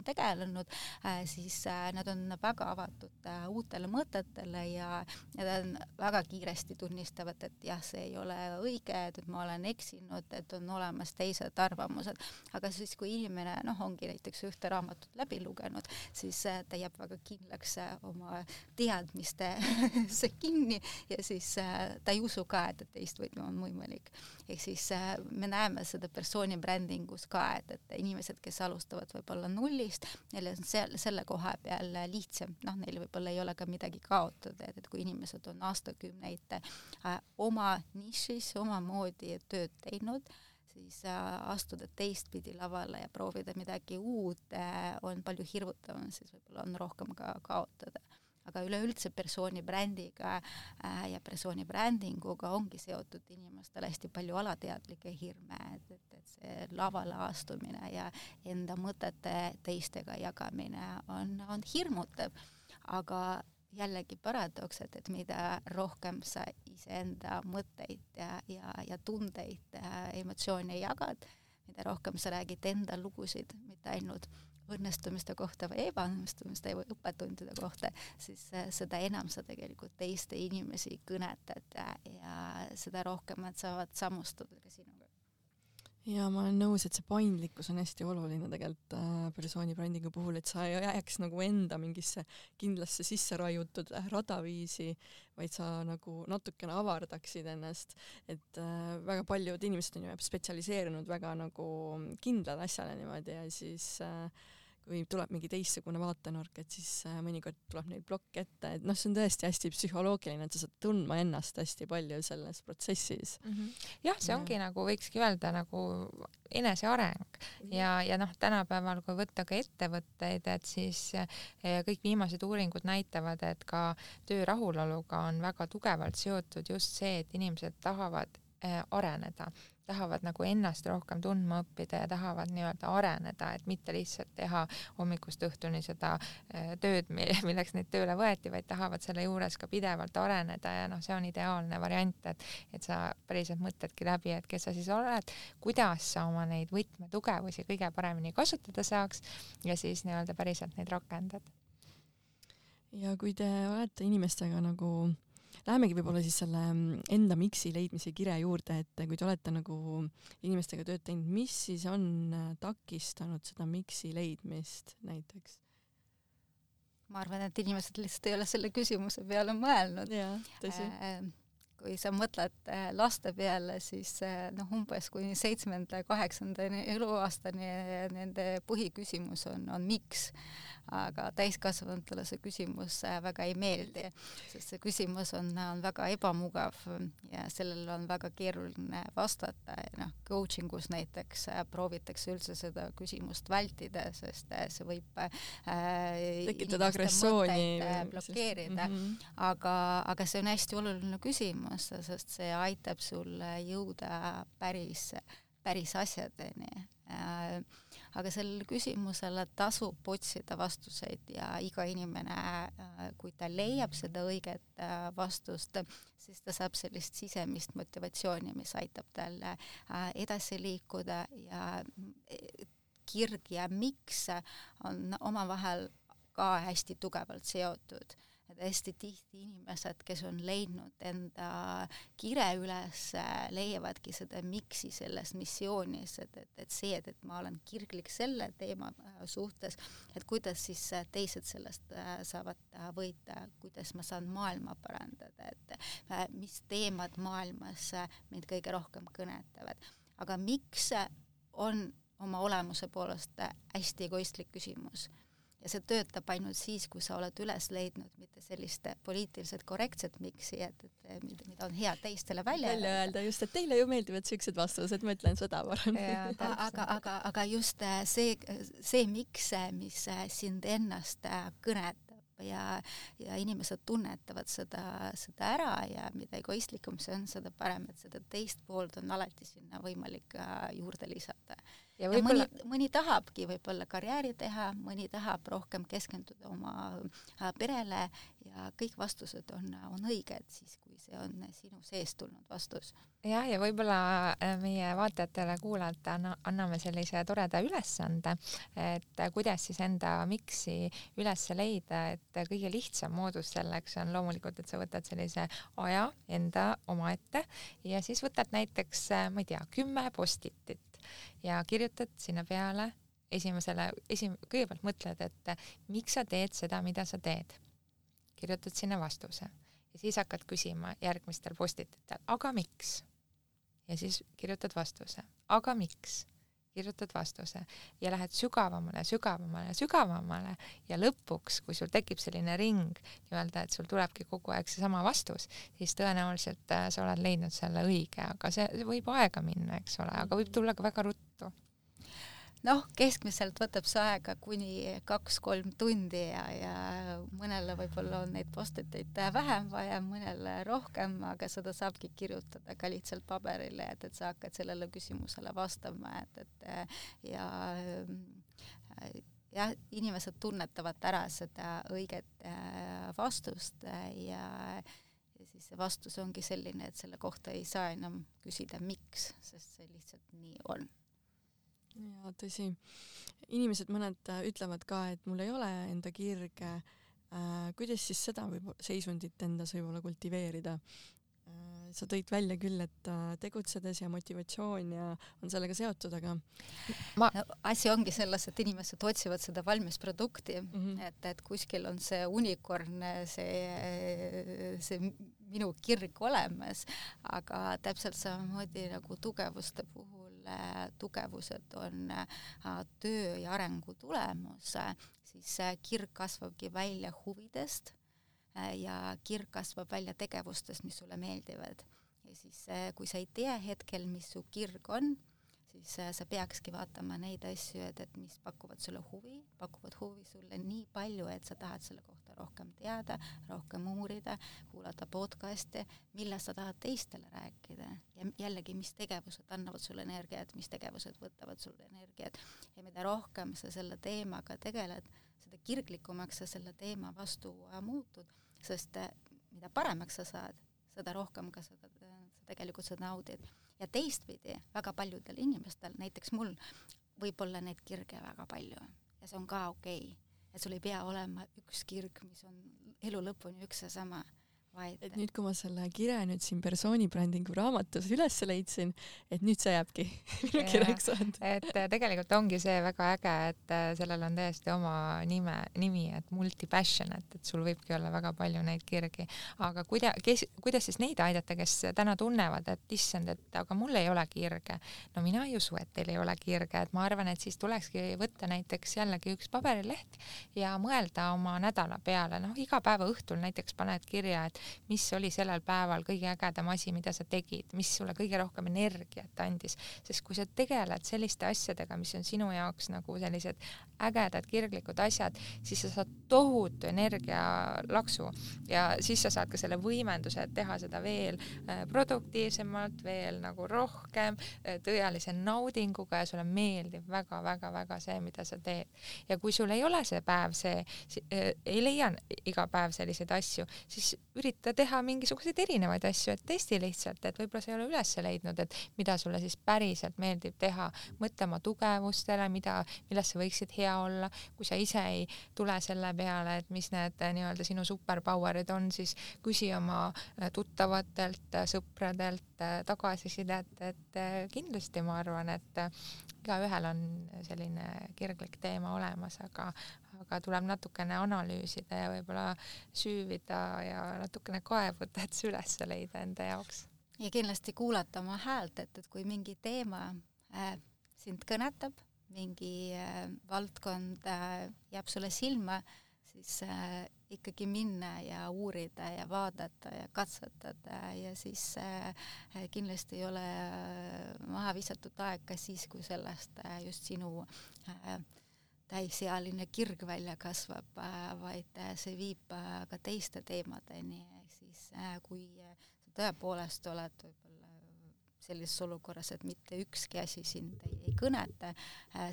Speaker 3: tegelenud, äh, siis nad on väga avatud uutele mõtetele ja nad on väga kiiresti tunnistavad, et jah, see ei ole õige, et ma olen eksinud, et on olemas teised arvamused. aga siis, kui inimene noh, ongi näiteks ühte raamatut läbi lugenud, siis ta jääb väga kindlaks oma teadmistesse kinni ja siis ta ei usu ka, et, et teistmoodi on võimalik. Ehk siis äh, me näeme seda persooni brändingus ka, et, et inimesed, kes alustavad võib-olla nullist, neil on seal selle koha peal lihtsam, noh, neil võib-olla ei ole ka midagi kaotada, et, et kui inimesed on aastakümneid äh, oma nišis omamoodi tööd teinud, siis äh, astuda teistpidi lavale ja proovida midagi uut äh, on palju hirmutavam, siis võib-olla on rohkem ka kaotada aga üleüldse persooni brändiga äh, ja persooni brändinguga ongi seotud inimestel hästi palju alateadlikke hirme, et, et, et see lavale astumine ja enda mõtete teistega jagamine on, on hirmutav, aga jällegi paradoks, et, et mida rohkem sa iseenda mõtteid ja, ja, ja tundeid ja emotsioone jagad, mida rohkem sa räägid enda lugusid, mitte ainult õnnestumiste kohta või ebaõnnestumiste või õppetundide kohta, siis äh, seda enam sa tegelikult teiste inimesi kõnetad ja, ja seda rohkem nad saavad samustuda ka sinuga.
Speaker 2: Ja ma olen nõus, et see paindlikkus on hästi oluline tegelikult äh, persooni brändingu puhul, et sa ei jääks nagu enda mingisse kindlasse sisse raiutud äh, radaviisi, vaid sa nagu natukene avardaksid ennast, et äh, väga paljud inimesed on ju spetsialiseerunud väga nagu kindlale asjale niimoodi ja siis äh, kui tuleb mingi teistsugune vaatenurk, et siis äh, mõnikord tuleb neil plokk ette, et noh, see on tõesti hästi psühholoogiline, et sa saad tundma ennast hästi palju selles protsessis
Speaker 4: mm. -hmm. jah, see ongi ja. nagu võikski öelda nagu eneseareng ja, ja noh, tänapäeval, kui võtta ka ettevõtteid, et siis eh, kõik viimased uuringud näitavad, et ka töö rahuloluga on väga tugevalt seotud just see, et inimesed tahavad eh, areneda tahavad nagu ennast rohkem tundma õppida ja tahavad nii-öelda areneda, et mitte lihtsalt teha hommikust õhtuni seda äh, tööd, milleks neid tööle võeti, vaid tahavad selle juures ka pidevalt areneda ja noh, see on ideaalne variant, et, et sa päriselt mõtledki läbi, et kes sa siis oled, kuidas sa oma neid võtmetugevusi kõige paremini kasutada saaks ja siis nii-öelda päriselt neid rakendad.
Speaker 2: ja kui te olete inimestega nagu Lähemegi võib-olla siis selle mm, enda miksi leidmise kire juurde, et kui te olete nagu inimestega tööd teinud, mis siis on äh, takistanud seda miksi leidmist näiteks?
Speaker 3: ma arvan, et inimesed lihtsalt ei ole selle küsimuse peale mõelnud.
Speaker 2: tõsi
Speaker 3: äh, kui sa mõtled äh, laste peale, siis äh, noh, umbes kuni seitsmenda, kaheksanda eluaastani nende põhiküsimus on, on miks. Aga täiskasvanutele see küsimus äh, väga ei meeldi, sest see küsimus on, on väga ebamugav ja sellele on väga keeruline vastata ja noh, coaching us näiteks proovitakse üldse seda küsimust vältida, sest see võib äh,
Speaker 2: tekitada agressiooni
Speaker 3: blokeerida mm, -hmm. aga, aga see on hästi oluline küsimus sest see aitab sul jõuda päris, päris asjadeni. Äh, aga sellele küsimusele tasub otsida vastuseid ja iga inimene, äh, kui ta leiab seda õiget äh, vastust, siis ta saab sellist sisemist motivatsiooni, mis aitab tal edasi liikuda ja kirg ja miks on omavahel ka hästi tugevalt seotud et hästi tihti inimesed, kes on leidnud enda kire üles, leiavadki seda miksi selles missioonis, et, et, et see, et, et ma olen kirglik selle teema äh, suhtes, et kuidas siis äh, teised sellest äh, saavad võita, kuidas ma saan maailma parandada, et mis teemad maailmas mind kõige rohkem kõnetavad. aga miks on oma olemuse poolest hästi egoistlik küsimus ja see töötab ainult siis, kui sa oled üles leidnud mitte sellist poliitiliselt korrektset miksi, et, et mida, on hea teistele välja
Speaker 2: välja öelda, just, et teile ju meeldivad siuksed vastused, ma ütlen seda parem.
Speaker 3: aga, aga, aga just äh, see, see miks, mis äh, sind ennast äh, kõnetab ja, ja inimesed tunnetavad seda, seda ära ja mida egoistlikum see on, seda parem, et seda teist poolt on alati sinna võimalik juurde lisada ja, ja mõni, mõni tahabki võib-olla karjääri teha, mõni tahab rohkem keskenduda oma äh, perele ja kõik vastused on, on õiged siis, kui see on sinu seest tulnud vastus.
Speaker 4: jah, ja võib-olla äh, meie vaatajatele-kuulajatele anname sellise toreda ülesande, et kuidas siis enda miksi üles leida, et kõige lihtsam moodus selleks on loomulikult, et sa võtad sellise aja enda omaette ja siis võtad näiteks, ma ei tea, kümme postitit ja kirjutad sinna peale esimesele, esim-, kõigepealt mõtled, et miks sa teed seda, mida sa teed. kirjutad sinna vastuse ja siis hakkad küsima järgmistel postititel, aga miks? ja siis kirjutad vastuse, aga miks? Kirjutad vastuse ja lähed sügavamale, sügavamale, sügavamale ja lõpuks, kui sul tekib selline ring nii-öelda, et sul tulebki kogu aeg seesama vastus, siis tõenäoliselt äh, sa oled leidnud selle õige, aga see, see võib aega minna, eks ole, aga võib tulla ka väga ruttu
Speaker 3: noh, keskmiselt võtab see aega kuni kaks-kolm tundi ja, ja mõnele võib-olla on neid post-it'eid vähem vaja, mõnele rohkem, aga seda saabki kirjutada ka lihtsalt paberile, et, et sa hakkad sellele küsimusele vastama, et, et ja jah, inimesed tunnetavad ära seda õiget äh, vastust ja ja siis see vastus ongi selline, et selle kohta ei saa enam küsida, miks, sest see lihtsalt nii on
Speaker 2: jaa, tõsi. inimesed mõned äh, ütlevad ka, et mul ei ole enda kirge äh,. kuidas siis seda võib seisundit endas võib-olla kultiveerida äh,? sa tõid välja küll, et tegutsedes ja motivatsioon ja on sellega seotud, aga
Speaker 3: ma no,, asi ongi selles, et inimesed otsivad seda valmis produkti mm, -hmm. et, et kuskil on see unikorn, see, see minu kirg olemas, aga täpselt samamoodi nagu tugevuste puhul mille tugevused on äh, töö ja arengu tulemus, siis kirg kasvabki välja huvidest äh, ja kirg kasvab välja tegevustest, mis sulle meeldivad. ja siis, äh, kui sa ei tea hetkel, mis su kirg on, siis äh, sa peakski vaatama neid asju, et, et mis pakuvad sulle huvi, pakuvad huvi sulle nii palju, et sa tahad selle kohta rohkem teada, rohkem uurida, kuulata podcast'e, millest sa tahad teistele rääkida. Ja jällegi, mis tegevused annavad sulle energiat, mis tegevused võtavad sulle energiat. Ja mida rohkem sa selle teemaga tegeled, seda kirglikumaks sa selle teema vastu äh, muutud, sest äh, mida paremaks sa saad, seda rohkem ka seda, sa tegelikult seda naudid ja teistpidi väga paljudel inimestel, näiteks mul, võib olla neid kirge väga palju ja see on ka okei okay., et sul ei pea olema üks kirg, mis on elu lõpuni üks ja sama
Speaker 2: et nüüd, kui ma selle kire nüüd siin persooni brändingu raamatus üles leidsin, et nüüd see jääbki minu kirjaks saanud.
Speaker 4: et äh, tegelikult ongi see väga äge, et äh, sellel on täiesti oma nime, nimi, et multi-passionate, et sul võibki olla väga palju neid kirgi. aga kuida-, kes, kuidas siis neid aidata, kes täna tunnevad, et issand, et aga mul ei ole kirge. no mina ei usu, et teil ei ole kirge, et ma arvan, et siis tulekski võtta näiteks jällegi üks paberileht ja mõelda oma nädala peale, noh, iga päeva õhtul näiteks paned kirja, et mis oli sellel päeval kõige ägedam asi, mida sa tegid, mis sulle kõige rohkem energiat andis, sest kui sa tegeled selliste asjadega, mis on sinu jaoks nagu sellised ägedad kirglikud asjad, siis sa saad tohutu energialaksu ja siis sa saad ka selle võimenduse, et teha seda veel äh, produktiivsemalt, veel nagu rohkem, äh, tõelise naudinguga ja sulle meeldib väga-väga-väga see, mida sa teed. ja kui sul ei ole see päev see, äh, ei leia iga päev selliseid asju, siis ürita ürita teha mingisuguseid erinevaid asju, et testi lihtsalt, et võib-olla sa ei ole üles leidnud, et mida sulle siis päriselt meeldib teha, mõtle oma tugevustele, mida, milles sa võiksid hea olla, kui sa ise ei tule selle peale, et mis need eh, nii-öelda sinu superpower'id on, siis küsi oma eh, tuttavatelt, eh, sõpradelt tagasisidet, et kindlasti ma arvan, et igaühel on selline kirglik teema olemas, aga, aga tuleb natukene analüüsida ja võib-olla süüvida ja natukene kaevuda, et see üles leida enda jaoks.
Speaker 3: ja kindlasti kuulata oma häält, et, et kui mingi teema äh, sind kõnetab, mingi äh, valdkond äh, jääb sulle silma, siis äh, ikkagi minna ja uurida ja vaadata ja katsetada ja siis äh, kindlasti ei ole äh, maha visatud aeg ka siis, kui sellest äh, just sinu äh, täisealine kirg välja kasvab, äh, vaid äh, see viib äh, ka teiste teemadeni, ehk siis kui sa tõepoolest oled võib-olla sellises olukorras, et mitte ükski asi sind ei, ei kõneta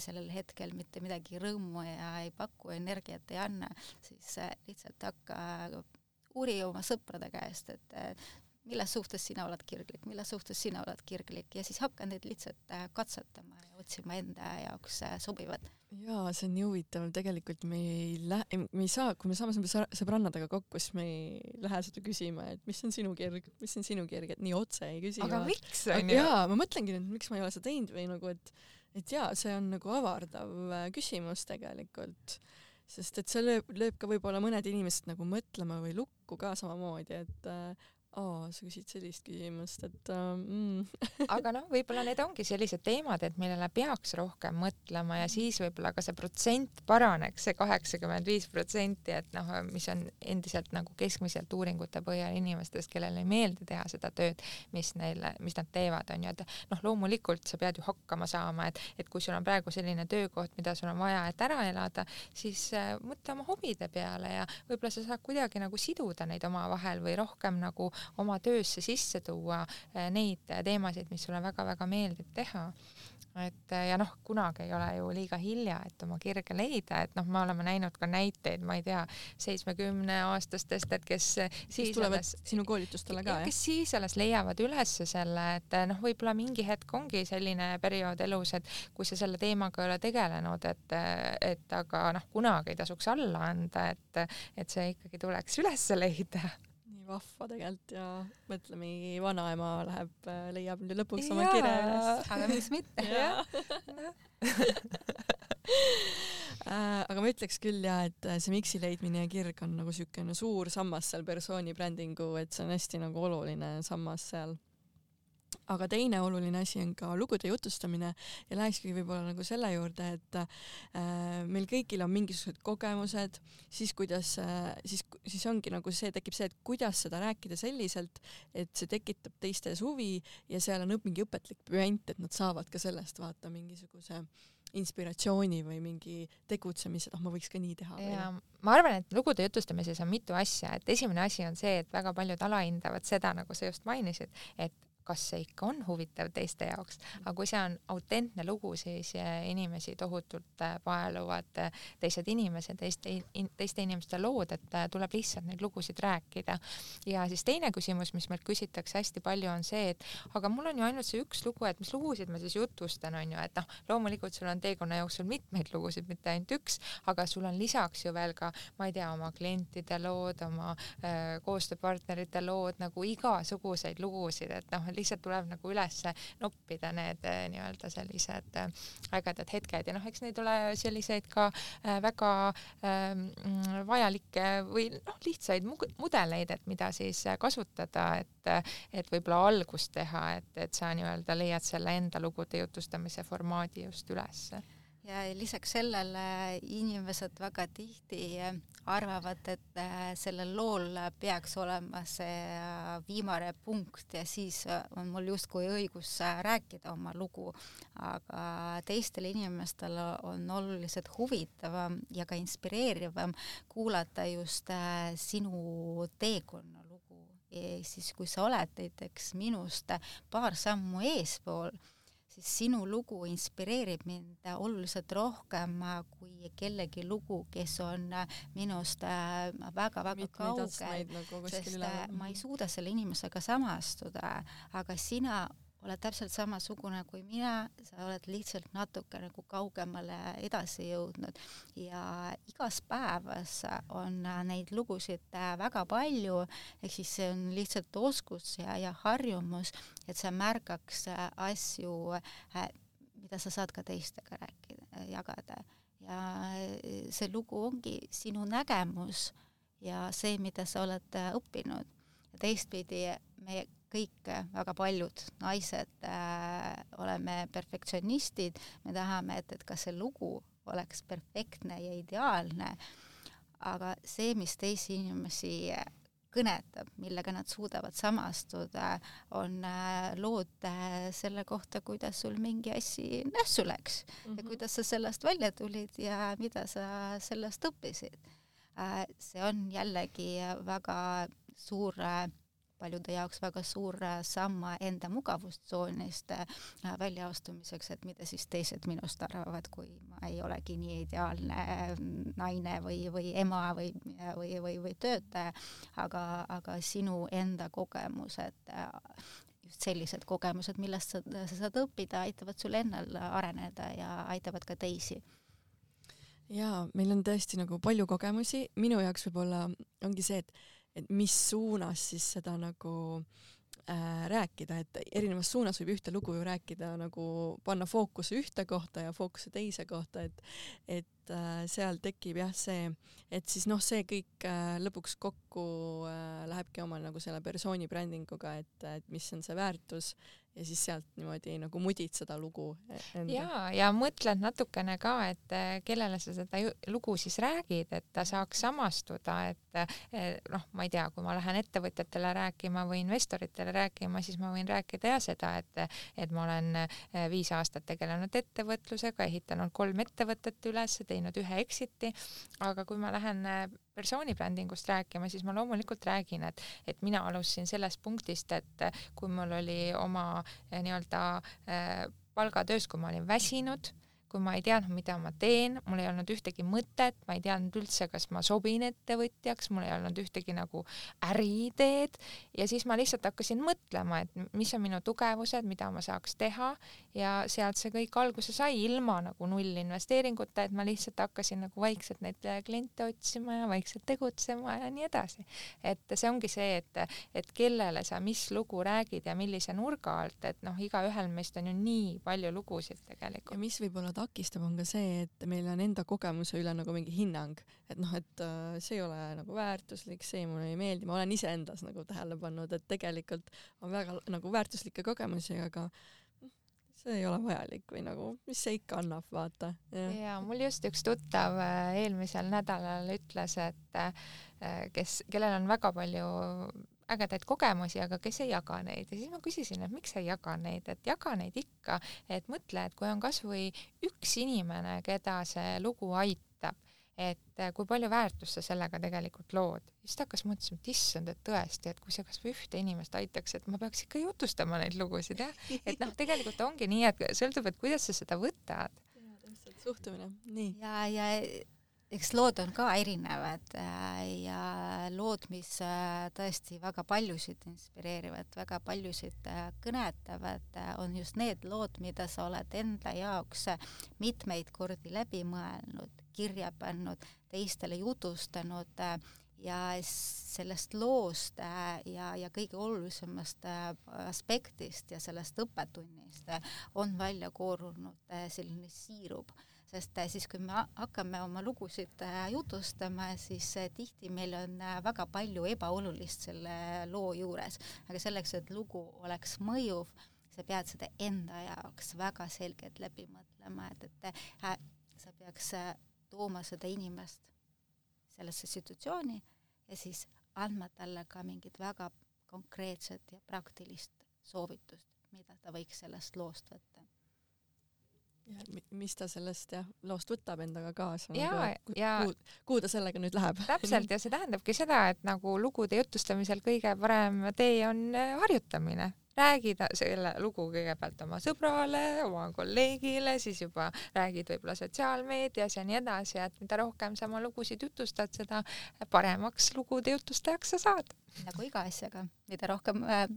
Speaker 3: sellel hetkel, mitte midagi rõõmu ja ei paku, energiat ei anna, siis lihtsalt hakka uuri oma sõprade käest, et milles suhtes sina oled kirglik, milles suhtes sina oled kirglik. Ja siis hakka neid lihtsalt katsetama ja otsima enda jaoks sobivat
Speaker 2: jaa, see on nii huvitav, tegelikult me ei lähe, me ei saa, kui me saame sõbrannadega kokku, siis me ei lähe seda küsima, et mis on sinu kirg, mis on sinu kirg, et nii otse ei küsi.
Speaker 4: aga miks onju?
Speaker 2: jaa, ma mõtlengi nüüd, miks ma ei ole seda teinud või nagu, et et jaa, see on nagu avardav äh, küsimus tegelikult, sest et see lööb, lööb ka võib-olla mõned inimesed nagu mõtlema või lukku ka samamoodi, et äh, aa, sa küsid sellist küsimust, et uh, mm.
Speaker 4: aga noh, võib-olla need ongi sellised teemad, et millele peaks rohkem mõtlema ja siis võib-olla ka see protsent paraneks, see kaheksakümmend viis protsenti, et noh, mis on endiselt nagu keskmiselt uuringute põhjal inimestest, kellele ei meeldi teha seda tööd, mis neile, mis nad teevad, on ju, et noh, loomulikult sa pead ju hakkama saama, et, et kui sul on praegu selline töökoht, mida sul on vaja, et ära elada, siis äh, mõtle oma hobide peale ja võib-olla sa saad kuidagi nagu siduda neid omavahel või rohkem nagu oma töösse sisse tuua eh, neid teemasid, mis sulle väga-väga meeldib teha et eh, ja noh, kunagi ei ole ju liiga hilja, et oma kirge leida, et noh, me oleme näinud ka näiteid, ma ei tea, seitsmekümne aastastest, et kes
Speaker 2: siis tulevad alles, sinu koolitustele ka, jah?
Speaker 4: kes siis alles leiavad üles selle, et noh, võib-olla mingi hetk ongi selline periood elus, et kui sa selle teemaga ei ole tegelenud, et, et aga noh, kunagi ei tasuks alla anda, et, et see ikkagi tuleks üles leida
Speaker 2: vahva tegelikult ja mõtle, mingi vanaema läheb, äh, leiab nüüd lõpuks oma kirja üles.
Speaker 3: aga miks mitte?
Speaker 2: Äh, aga ma ütleks küll ja, et äh, see miksi leidmine ja kirg on nagu siukene suur sammas seal persooni brändingu, et see on hästi nagu oluline sammas seal aga teine oluline asi on ka lugude jutustamine. Ja lähekski võib-olla nagu selle juurde, et äh, meil kõigil on mingisugused kogemused, siis kuidas äh,, siis, siis ongi nagu see, tekib see, et kuidas seda rääkida selliselt, et see tekitab teistes huvi ja seal on mingi õpetlik püant, et nad saavad ka sellest vaata mingisuguse inspiratsiooni või mingi tegutsemise, et ah, ma võiks ka nii teha.
Speaker 4: ja ma arvan, et lugude jutustamises on mitu asja, et esimene asi on see, et väga paljud alahindavad seda, nagu sa just mainisid, et kas see ikka on huvitav teiste jaoks, aga kui see on autentne lugu, siis eh, inimesi tohutult eh, vaeluvad eh, teised inimesed, teiste, teiste inimeste lood, et tuleb lihtsalt neid lugusid rääkida. ja siis teine küsimus, mis meilt küsitakse hästi palju, on see, et aga mul on ju ainult see üks lugu, et mis lugusid ma siis jutustan, on ju, et noh, loomulikult sul on teekonna jooksul mitmeid lugusid, mitte ainult üks, aga sul on lisaks ju veel ka, ma ei tea, oma klientide lood, oma äh, koostööpartnerite lood, nagu igasuguseid lugusid, et noh, lihtsalt tuleb nagu üles noppida need eh, nii-öelda sellised ägedad hetked. Ja noh, eks neid ole selliseid ka eh, väga ähm, vajalikke või noh, lihtsaid mudeleid, et mida siis kasutada, et, et võib-olla algust teha, et, et sa nii-öelda leiad selle enda lugude jutustamise formaadi just ülesse
Speaker 3: ja lisaks sellele inimesed väga tihti arvavad, et äh, sellel lool peaks olema see äh, viimane punkt ja siis on mul justkui õigus rääkida oma lugu, aga teistel inimestel on oluliselt huvitavam ja ka inspireerivam kuulata just sinu teekonna lugu. siis kui sa oled näiteks minust paar sammu eespool siis sinu lugu inspireerib mind oluliselt rohkem kui kellegi lugu, kes on minust väga-väga kaugel, nagu sest üle. ma ei suuda selle inimesega samastuda, aga sina oled täpselt samasugune kui mina, sa oled lihtsalt natuke nagu kaugemale edasi jõudnud. Ja igas päevas on neid lugusid väga palju, ehk siis see on lihtsalt oskus ja, ja harjumus, et sa märkaks asju, mida sa saad ka teistega rääkida, jagada. ja see lugu ongi sinu nägemus ja see, mida sa oled õppinud. ja teistpidi me kõik, väga paljud naised äh, oleme perfektsionistid, me tahame, et, et ka see lugu oleks perfektne ja ideaalne, aga see, mis teisi inimesi kõnetab, millega nad suudavad samastuda, on äh, lood äh, selle kohta, kuidas sul mingi asi nässu läks mm -hmm. ja mhm. kuidas sa sellest välja tulid ja mida sa sellest õppisid. Äh, see on jällegi väga suur paljude jaoks väga suur äh, samm enda mugavustsoonist äh, väljaastumiseks, et mida siis teised minust arvavad, kui ma ei olegi nii ideaalne äh, naine või, või ema või, või, või, või töötaja, aga, aga sinu enda kogemused just sellised kogemused, millest sa, sa saad õppida, aitavad sul endal areneda ja aitavad ka teisi.
Speaker 2: Jaa, meil on tõesti nagu palju kogemusi, minu jaoks võib-olla ongi see, et et mis suunas siis seda nagu äh, rääkida, et erinevas suunas võib ühte lugu ju rääkida nagu panna fookuse ühte kohta ja fookuse teise kohta, et et et äh, seal tekib jah see, et siis noh, see kõik äh, lõpuks kokku äh, lähebki oma nagu selle persooni brändinguga, et, et mis on see väärtus ja siis sealt niimoodi nagu mudid seda lugu enda.
Speaker 4: ja, ja mõtled natukene ka, et kellele sa seda lugu siis räägid, et ta saaks samastuda, et noh, ma ei tea, kui ma lähen ettevõtjatele rääkima või investoritele rääkima, siis ma võin rääkida ja seda, et, et ma olen viis aastat tegelenud ettevõtlusega, ehitanud kolm ettevõtet üles, teinud ühe exit'i, aga kui ma lähen persoonibrändingust rääkima, siis ma loomulikult räägin, et, et mina alustasin sellest punktist, et kui mul oli oma eh, nii-öelda palgatöös, kui ma olin väsinud kui ma ei teadnud, mida ma teen, mul ei olnud ühtegi mõtet, ma ei teadnud üldse, kas ma sobin ettevõtjaks, mul ei olnud ühtegi nagu äriideed ja siis ma lihtsalt hakkasin mõtlema, et mis on minu tugevused, mida ma saaks teha ja sealt see kõik alguse sai ilma nagu nullinvesteeringuta, et ma lihtsalt hakkasin nagu vaikselt neid kliente otsima ja vaikselt tegutsema ja nii edasi. et see ongi see, et, et kellele sa mis lugu räägid ja millise nurga alt, et noh, igaühel meist on ju nii palju lugusid tegelikult.
Speaker 2: ja mis võib-olla takistab, on ka see, et meil on enda kogemuse üle nagu mingi hinnang, et noh, et äh, see ei ole nagu väärtuslik, see mulle ei meeldi, ma olen iseendas nagu tähele pannud, et tegelikult on väga nagu väärtuslikke kogemusi, aga see ei ole vajalik või nagu, mis see ikka annab, vaata.
Speaker 4: ja mul just üks tuttav äh, eelmisel nädalal ütles, et äh, kes, kellel on väga palju ägedaid kogemusi, aga kes ei jaga neid ja siis ma küsisin, et miks sa ei jaga neid, et jaga neid ikka, et mõtle, et kui on kasvõi üks inimene, keda see lugu aitab, et kui palju väärtust sa sellega tegelikult lood. siis ta hakkas mõtlema, et issand, et tõesti, et kui see kasvõi ühte inimest aitaks, et ma peaks ikka jutustama neid lugusid jah, et noh, tegelikult ongi nii, et sõltub, et kuidas sa seda võtad.
Speaker 2: täpselt, suhtumine, nii.
Speaker 3: ja, ja eks lood on ka erinevad äh, ja lood, mis äh, tõesti väga paljusid inspireerivad, väga paljusid äh, kõnetavad, on just need lood, mida sa oled enda jaoks mitmeid kordi läbi mõelnud, kirja pannud, teistele jutustanud ja sellest loost ja, ja kõige olulisemast aspektist ja sellest õppetunnist on välja koorunud selline siirup sest äh, siis, kui me hakkame oma lugusid äh, jutustama, siis äh, tihti meil on väga palju ebaolulist selle loo juures, aga selleks, et lugu oleks mõjuv, sa pead seda enda jaoks väga selgelt läbi mõtlema, et, et äh, sa peaks tooma seda inimest sellesse situatsiooni ja siis andma talle ka mingit väga konkreetset ja praktilist soovitust, mida ta võiks sellest loost võtta
Speaker 2: mis ta sellest jah, loost võtab endaga kaasa.
Speaker 4: ja
Speaker 2: nagu,,
Speaker 4: ja
Speaker 2: kuhu, kuhu ta sellega nüüd läheb?
Speaker 4: täpselt ja see tähendabki seda, et nagu lugude jutustamisel kõige parem tee on äh, harjutamine räägid selle lugu kõigepealt oma sõbrale, oma kolleegile, siis juba räägid võib-olla sotsiaalmeedias ja nii edasi, et mida rohkem sa oma lugusid jutustad, seda paremaks lugude jutustajaks sa saad.
Speaker 3: nagu iga asjaga, mida rohkem äh,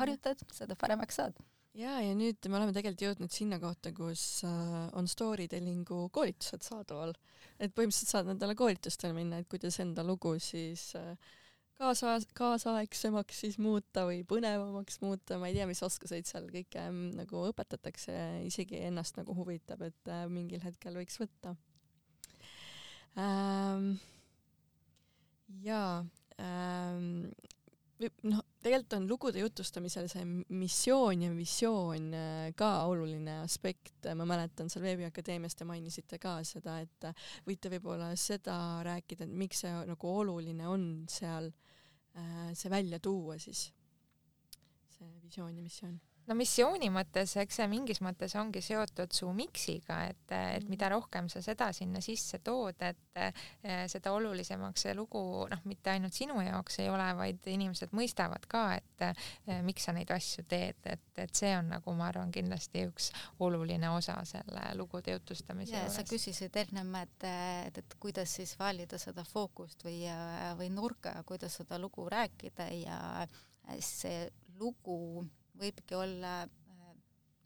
Speaker 3: harjutad, seda paremaks saad
Speaker 2: ja, ja nüüd me oleme tegelikult jõudnud sinna kohta, kus äh, on story telling'u koolitused saadaval. et põhimõtteliselt saad nendele koolitustele minna, et kuidas enda lugu siis äh, kaasa, kaasaegsemaks siis muuta või põnevamaks muuta, ma ei tea, mis oskuseid seal kõike ähm, nagu õpetatakse, isegi ennast nagu huvitab, et äh, mingil hetkel võiks võtta ähm,. jaa ähm,, noh, tegelikult on lugude jutustamisel see missioon ja visioon äh, ka oluline aspekt, ma mäletan seal Veebiakadeemias te mainisite ka seda, et äh, võite võib-olla seda rääkida, et miks see nagu oluline on seal äh, see välja tuua siis, see visioon ja missioon
Speaker 4: no missiooni mõttes, eks see mingis mõttes ongi seotud su miksiga, et, et mhm. mida rohkem sa seda sinna sisse tood, et eh, seda olulisemaks see lugu noh, mitte ainult sinu jaoks ei ole, vaid inimesed mõistavad ka, et eh, miks sa neid asju teed, et, et see on nagu ma arvan, kindlasti üks oluline osa selle lugude jutustamise
Speaker 3: juures. sa küsisid ennem, et, et, et kuidas siis valida seda fookust või, või nurka, kuidas seda lugu rääkida ja see lugu võibki olla äh,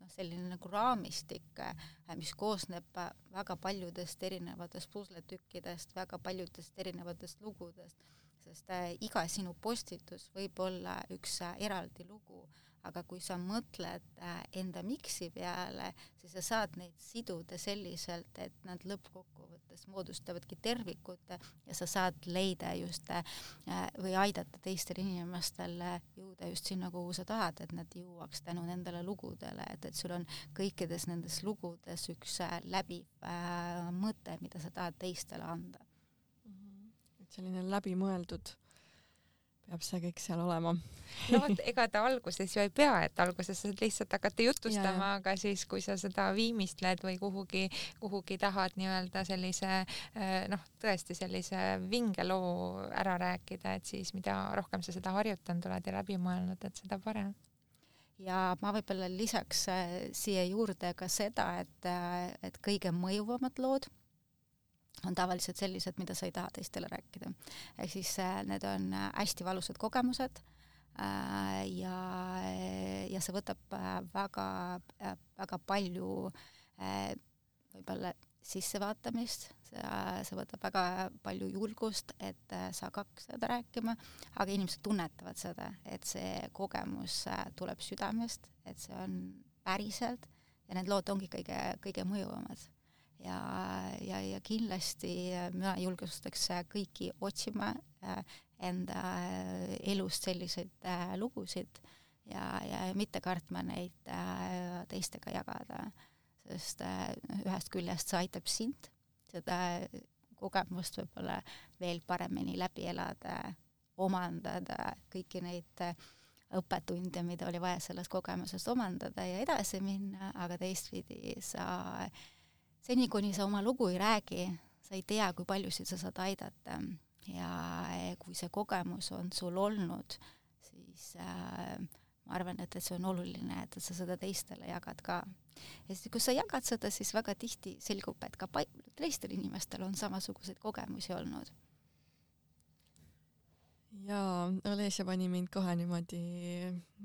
Speaker 3: noh, selline nagu raamistik, äh, mis koosneb äh, väga paljudest erinevatest pusletükkidest, väga paljudest erinevatest lugudest, sest iga sinu postitus võib olla üks eraldi lugu, aga kui sa mõtled äh, enda miksi peale, siis sa saad neid siduda selliselt, et nad lõppkokkuvõttes moodustavadki tervikut ja sa saad leida just äh, või aidata teistel inimestel jõuda just sinna, kuhu sa tahad, et nad jõuaks tänu nendele lugudele, et, et sul on kõikides nendes lugudes üks äh, läbiv äh, mõte, mida sa tahad teistele anda mm.
Speaker 2: -hmm. et selline läbimõeldud peab see kõik seal olema.
Speaker 4: no vot, ega ta alguses ju ei pea, et alguses saad lihtsalt hakata jutustama, aga siis, kui sa seda viimistled või kuhugi, kuhugi tahad nii-öelda sellise eh, noh, tõesti sellise vinge loo ära rääkida, et siis mida rohkem sa seda harjutanud oled ja läbi mõelnud, et seda parem
Speaker 3: ja ma võib-olla lisaks eh, siia juurde ka seda, et, eh, et kõige mõjuvamad lood on tavaliselt sellised, mida sa ei taha teistele rääkida. ehk siis äh, need on äh, hästi valusad kogemused äh, ja, ja see võtab väga, väga palju võib-olla sissevaatamist, see võtab väga palju julgust, et sa hakkaks seda rääkima, aga inimesed tunnetavad seda, et see kogemus tuleb südamest, et see on päriselt ja need lood ongi kõige, kõige mõjuvamad ja, ja, ja kindlasti mina julgustaks kõiki otsima äh, enda äh, elust selliseid äh, lugusid ja, ja mitte kartma neid teistega jagada, sest ühest küljest see aitab sind seda kogemust võib-olla veel paremini läbi elada, omandada kõiki neid õppetunde, mida oli vaja sellest kogemusest omandada ja edasi minna, aga teistpidi sa äh, seni, kuni sa oma lugu ei räägi, sa ei tea, kui paljusid sa saad aidata ja eh, kui see kogemus on sul olnud, siis äh, ma arvan, et, et see on oluline, et, et sa seda teistele jagad ka. ja siis, kui sa jagad seda, siis väga tihti selgub, et ka paljudel teistel inimestel on samasuguseid kogemusi olnud
Speaker 2: jaa, Olesja pani mind kohe niimoodi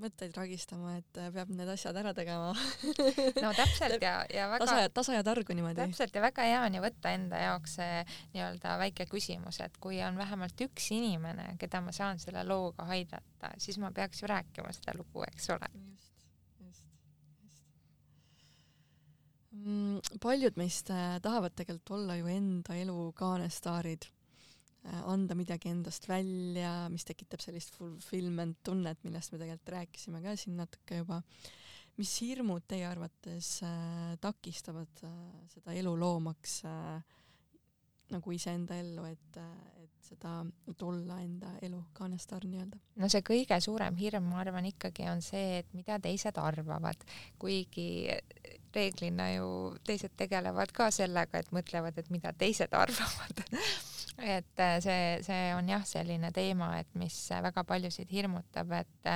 Speaker 2: mõtteid ragistama, et peab need asjad ära tegema
Speaker 4: no täpselt ja, ja väga
Speaker 2: tasa ja, tasa ja targu niimoodi.
Speaker 4: täpselt ja väga hea on ju võtta enda jaoks see nii-öelda väike küsimus, et kui on vähemalt üks inimene, keda ma saan selle looga aidata, siis ma peaks ju rääkima seda lugu, eks ole. just, just,
Speaker 2: just. Mm, paljud meist äh, tahavad tegelikult olla ju enda elu kaanestaarid Äh, anda midagi endast välja, mis tekitab sellist fulfillment tunnet, millest me tegelikult rääkisime ka siin natuke juba. mis hirmud teie arvates äh, takistavad äh, seda elu loomaks äh, nagu iseenda ellu, et, äh, et seda, et olla enda elu kaanestaar nii-öelda?
Speaker 4: no see kõige suurem hirm, ma arvan, ikkagi on see, et mida teised arvavad, kuigi reeglina ju teised tegelevad ka sellega, et mõtlevad, et mida teised arvavad et äh, see, see on jah, selline teema, et mis väga paljusid hirmutab, et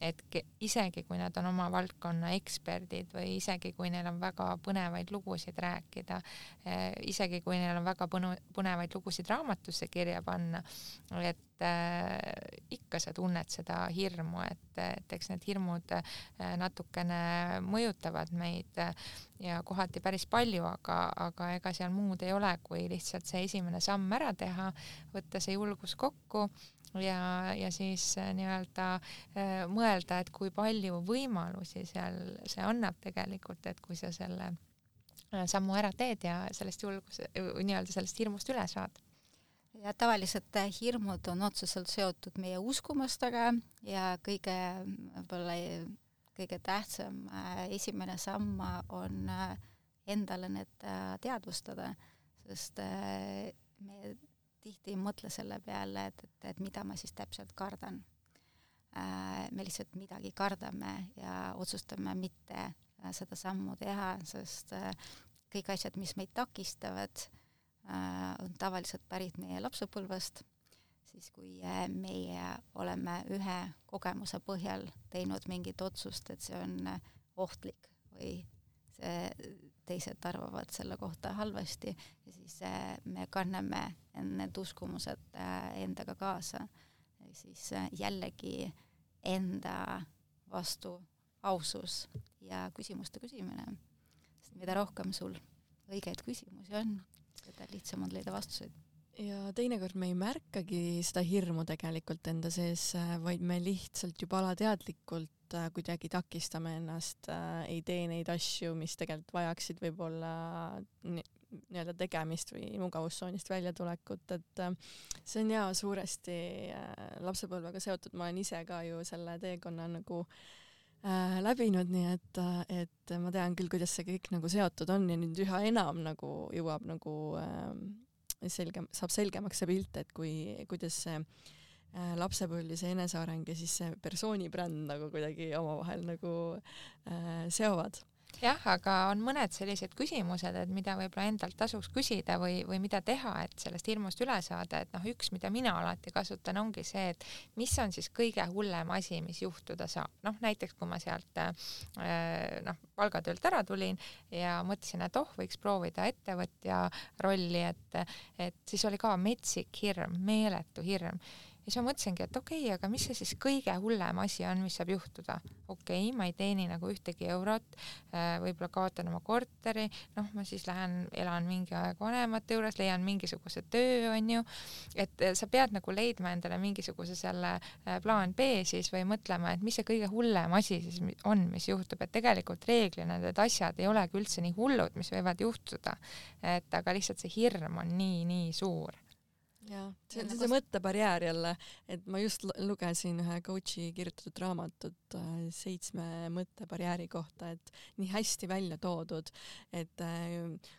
Speaker 4: et isegi kui nad on oma valdkonna eksperdid või isegi kui neil on väga põnevaid lugusid rääkida, äh, isegi kui neil on väga põnu, põnevaid lugusid raamatusse kirja panna, et äh, ikka sa tunned seda hirmu, et, et eks need hirmud äh, natukene mõjutavad meid äh, ja kohati päris palju, aga, aga ega seal muud ei ole, kui lihtsalt see esimene samm ära teha, võtta see julgus kokku ja, ja siis nii-öelda mõelda, et kui palju võimalusi seal see annab tegelikult, et kui sa selle sammu ära teed ja sellest julguse, nii-öelda sellest hirmust üle saad
Speaker 3: ja tavaliselt hirmud on otseselt seotud meie uskumustega ja kõige võib-olla kõige tähtsam esimene samm on endale need teadvustada, sest me tihti ei mõtle selle peale, et, et, et mida ma siis täpselt kardan. me lihtsalt midagi kardame ja otsustame mitte seda sammu teha, sest kõik asjad, mis meid takistavad, Äh, on tavaliselt pärit meie lapsepõlvest, siis kui äh, meie oleme ühe kogemuse põhjal teinud mingit otsust, et see on äh, ohtlik või see, teised arvavad selle kohta halvasti ja siis me kanname need uskumused endaga kaasa. siis jällegi enda vastu ausus ja küsimuste küsimine. sest mida rohkem sul õigeid küsimusi on, seda lihtsam on leida vastuseid.
Speaker 2: ja teinekord me ei märkagi seda hirmu tegelikult enda sees, vaid me lihtsalt juba alateadlikult äh, kuidagi takistame ennast äh,, ei tee neid asju, mis tegelikult vajaksid võib-olla nii-öelda tegemist või mugavustsoonist väljatulekut, et äh, see on jaa suuresti äh, lapsepõlvega seotud, ma olen ise ka ju selle teekonna nagu äh, läbinud, nii et, äh, et ma tean küll, kuidas see kõik nagu seotud on ja nüüd üha enam nagu jõuab nagu äh, selgem, saab selgemaks see pilt, et kui, kuidas see äh, lapsepõlv ja see eneseareng ja siis see persooni bränd nagu kuidagi omavahel nagu äh, seovad
Speaker 4: jah, aga on mõned sellised küsimused, et mida võib-olla endalt tasuks küsida või, või mida teha, et sellest hirmust üle saada, et noh, üks, mida mina alati kasutan, ongi see, et mis on siis kõige hullem asi, mis juhtuda saab. noh, näiteks kui ma sealt äh, noh, palgatöölt ära tulin ja mõtlesin, et oh, võiks proovida ettevõtja rolli, et, et siis oli ka metsik hirm, meeletu hirm ja siis ma mõtlesingi, et okei okay,, aga mis see siis kõige hullem asi on, mis saab juhtuda. okei okay,, ma ei teeni nagu ühtegi eurot, äh, võib-olla kaotan oma korteri, noh, ma siis lähen, elan mingi aeg vanemate juures, leian mingisuguse töö, onju, et äh, sa pead nagu leidma endale mingisuguse selle äh, plaan B siis või mõtlema, et mis see kõige hullem asi siis on, mis juhtub, et tegelikult reeglina need asjad ei olegi üldse nii hullud, mis võivad juhtuda. et aga lihtsalt see hirm on nii, nii suur
Speaker 2: jaa, see on see mõttebarjäär jälle, et ma just lugesin ühe coach'i kirjutatud raamatut äh, seitsme mõttebarjääri kohta, et nii hästi välja toodud, et äh,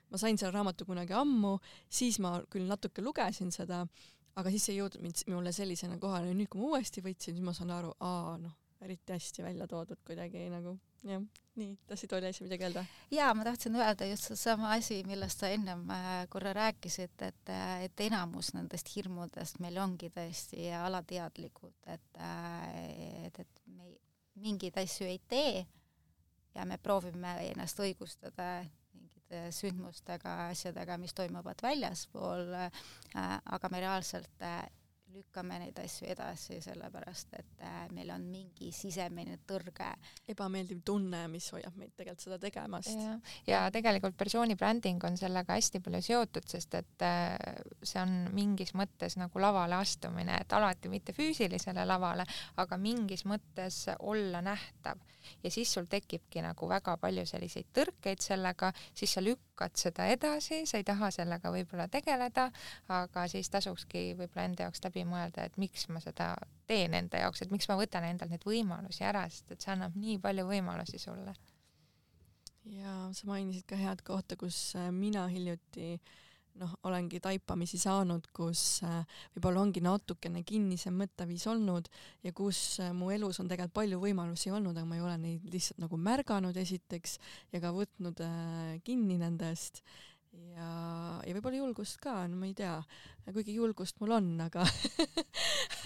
Speaker 2: ma sain selle raamatu kunagi ammu, siis ma küll natuke lugesin seda, aga siis ei jõudnud mind mulle sellisena kohale, nüüd kui ma uuesti võtsin, siis ma saan aru, aa noh, eriti hästi välja toodud kuidagi nagu jah, nii, tahtsid Olli asja midagi öelda?
Speaker 3: jaa, ma tahtsin öelda just sedasama asi, millest sa ennem äh, korra rääkisid, et, äh, et enamus nendest hirmudest meil ongi tõesti alateadlikud, et, äh, et, et me mingeid asju ei tee ja me proovime ennast õigustada mingite sündmustega, asjadega, mis toimuvad väljaspool, aga me reaalselt lükkame neid asju edasi, sellepärast et äh, meil on mingi sisemine tõrge.
Speaker 2: ebameeldiv tunne, mis hoiab meid tegelikult seda tegemast.
Speaker 4: ja tegelikult persooni bränding on sellega hästi palju seotud, sest et äh, see on mingis mõttes nagu lavale astumine, et alati mitte füüsilisele lavale, aga mingis mõttes olla nähtav ja siis sul tekibki nagu väga palju selliseid tõrkeid sellega, siis sa lükkad seda edasi, sa ei taha sellega võib-olla tegeleda, aga siis tasukski võib-olla enda jaoks läbi mõelda, et miks ma seda teen enda jaoks, et miks ma võtan endalt neid võimalusi ära, sest et see annab nii palju võimalusi sulle.
Speaker 2: ja sa mainisid ka head kohta, kus äh, mina hiljuti noh, olengi taipamisi saanud, kus äh, võib-olla ongi natukene kinnisem mõtteviis olnud ja kus äh, mu elus on tegelikult palju võimalusi olnud, aga ma ei ole neid lihtsalt nagu märganud esiteks ja ka võtnud kinni nendest ja, ja võib-olla julgust ka, no ma ei tea, kuigi julgust mul on, aga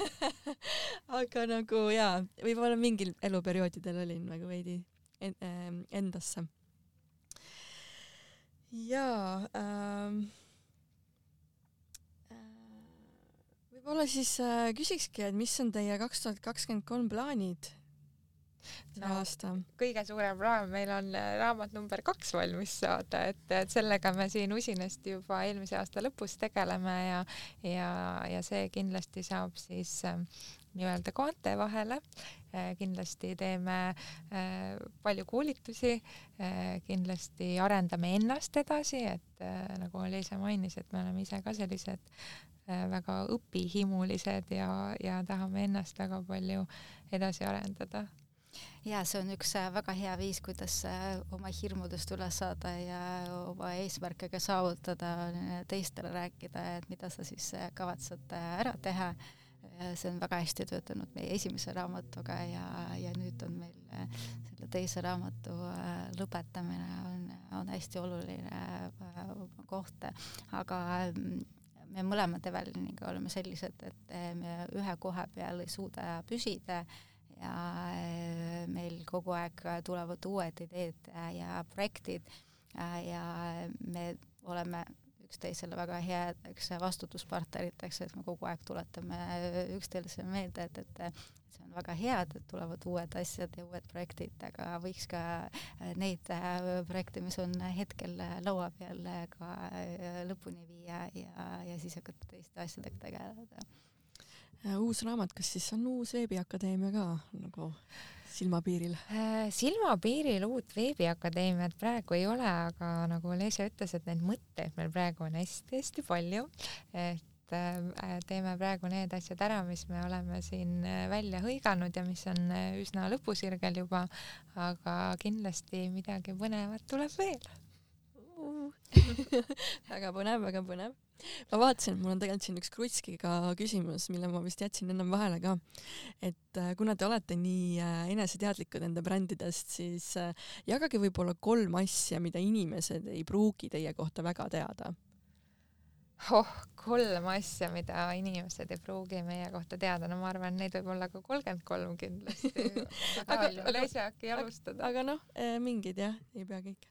Speaker 2: aga nagu jaa, võib-olla mingil eluperioodidel olin nagu veidi endasse. jaa ähm, võib-olla siis äh, küsikski, et mis on teie kaks tuhat kakskümmend kolm plaanid see no, aasta?
Speaker 4: kõige suurem plaan meil on äh, raamat number kaks valmis saada, et, et sellega me siin usinasti juba eelmise aasta lõpus tegeleme ja, ja, ja see kindlasti saab siis äh, nii-öelda kaante vahele äh,. kindlasti teeme palju koolitusi kindlasti arendame ennast edasi, et nagu Liisa mainis, et me oleme ise ka sellised väga õpihimulised ja, ja tahame ennast väga palju edasi arendada.
Speaker 3: Ja see on üks äh, väga hea viis, kuidas äh, oma hirmudest üle saada ja oma eesmärke ka saavutada, teistele rääkida, et mida sa siis kavatsed ära teha. see on väga hästi töötanud meie esimese raamatuga ja, ja nüüd on meil selle teise raamatu lõpetamine on, on hästi oluline koht, aga me mõlemad Eveliniga oleme sellised, et me ühe koha peal ei suuda püsida ja eh, meil kogu aeg tulevad uued ideed ja projektid ja me oleme üksteisele väga headeks vastutuspartneriteks, et me kogu aeg tuletame üksteisele meelde, et, et see on väga hea, et tulevad uued asjad ja uued projektid, aga võiks ka äh, neid äh, projekte, mis on hetkel laua peal, ka äh, lõpuni viia ja, ja siis hakata teiste asjadega tegeleda.
Speaker 2: Uus raamat, kas siis on uus veebiakadeemia ka nagu silmapiiril?
Speaker 4: Äh, silmapiiril uut veebiakadeemiat praegu ei ole, aga nagu Leesja ütles, et neid mõtteid meil praegu on hästi-hästi palju, et äh, teeme praegu need asjad ära, mis me oleme siin äh, välja hõiganud ja mis on üsna lõpusirgel juba, aga kindlasti midagi põnevat tuleb veel.
Speaker 2: Väga põnev, väga põnev ma vaatasin, et mul on tegelikult siin üks Krutskiga küsimus, mille ma vist jätsin ennem vahele ka. et äh, kuna te olete nii äh, eneseteadlikud enda brändidest, siis äh, jagage võib-olla kolm asja, mida inimesed ei pruugi teie kohta väga teada.
Speaker 4: oh, kolm asja, mida inimesed ei pruugi meie kohta teada, no ma arvan, neid võib olla ka kolmkümmend kolm kindlasti. aga, aga, äkki alustada.
Speaker 2: aga noh, mingid jah, ei pea kõik.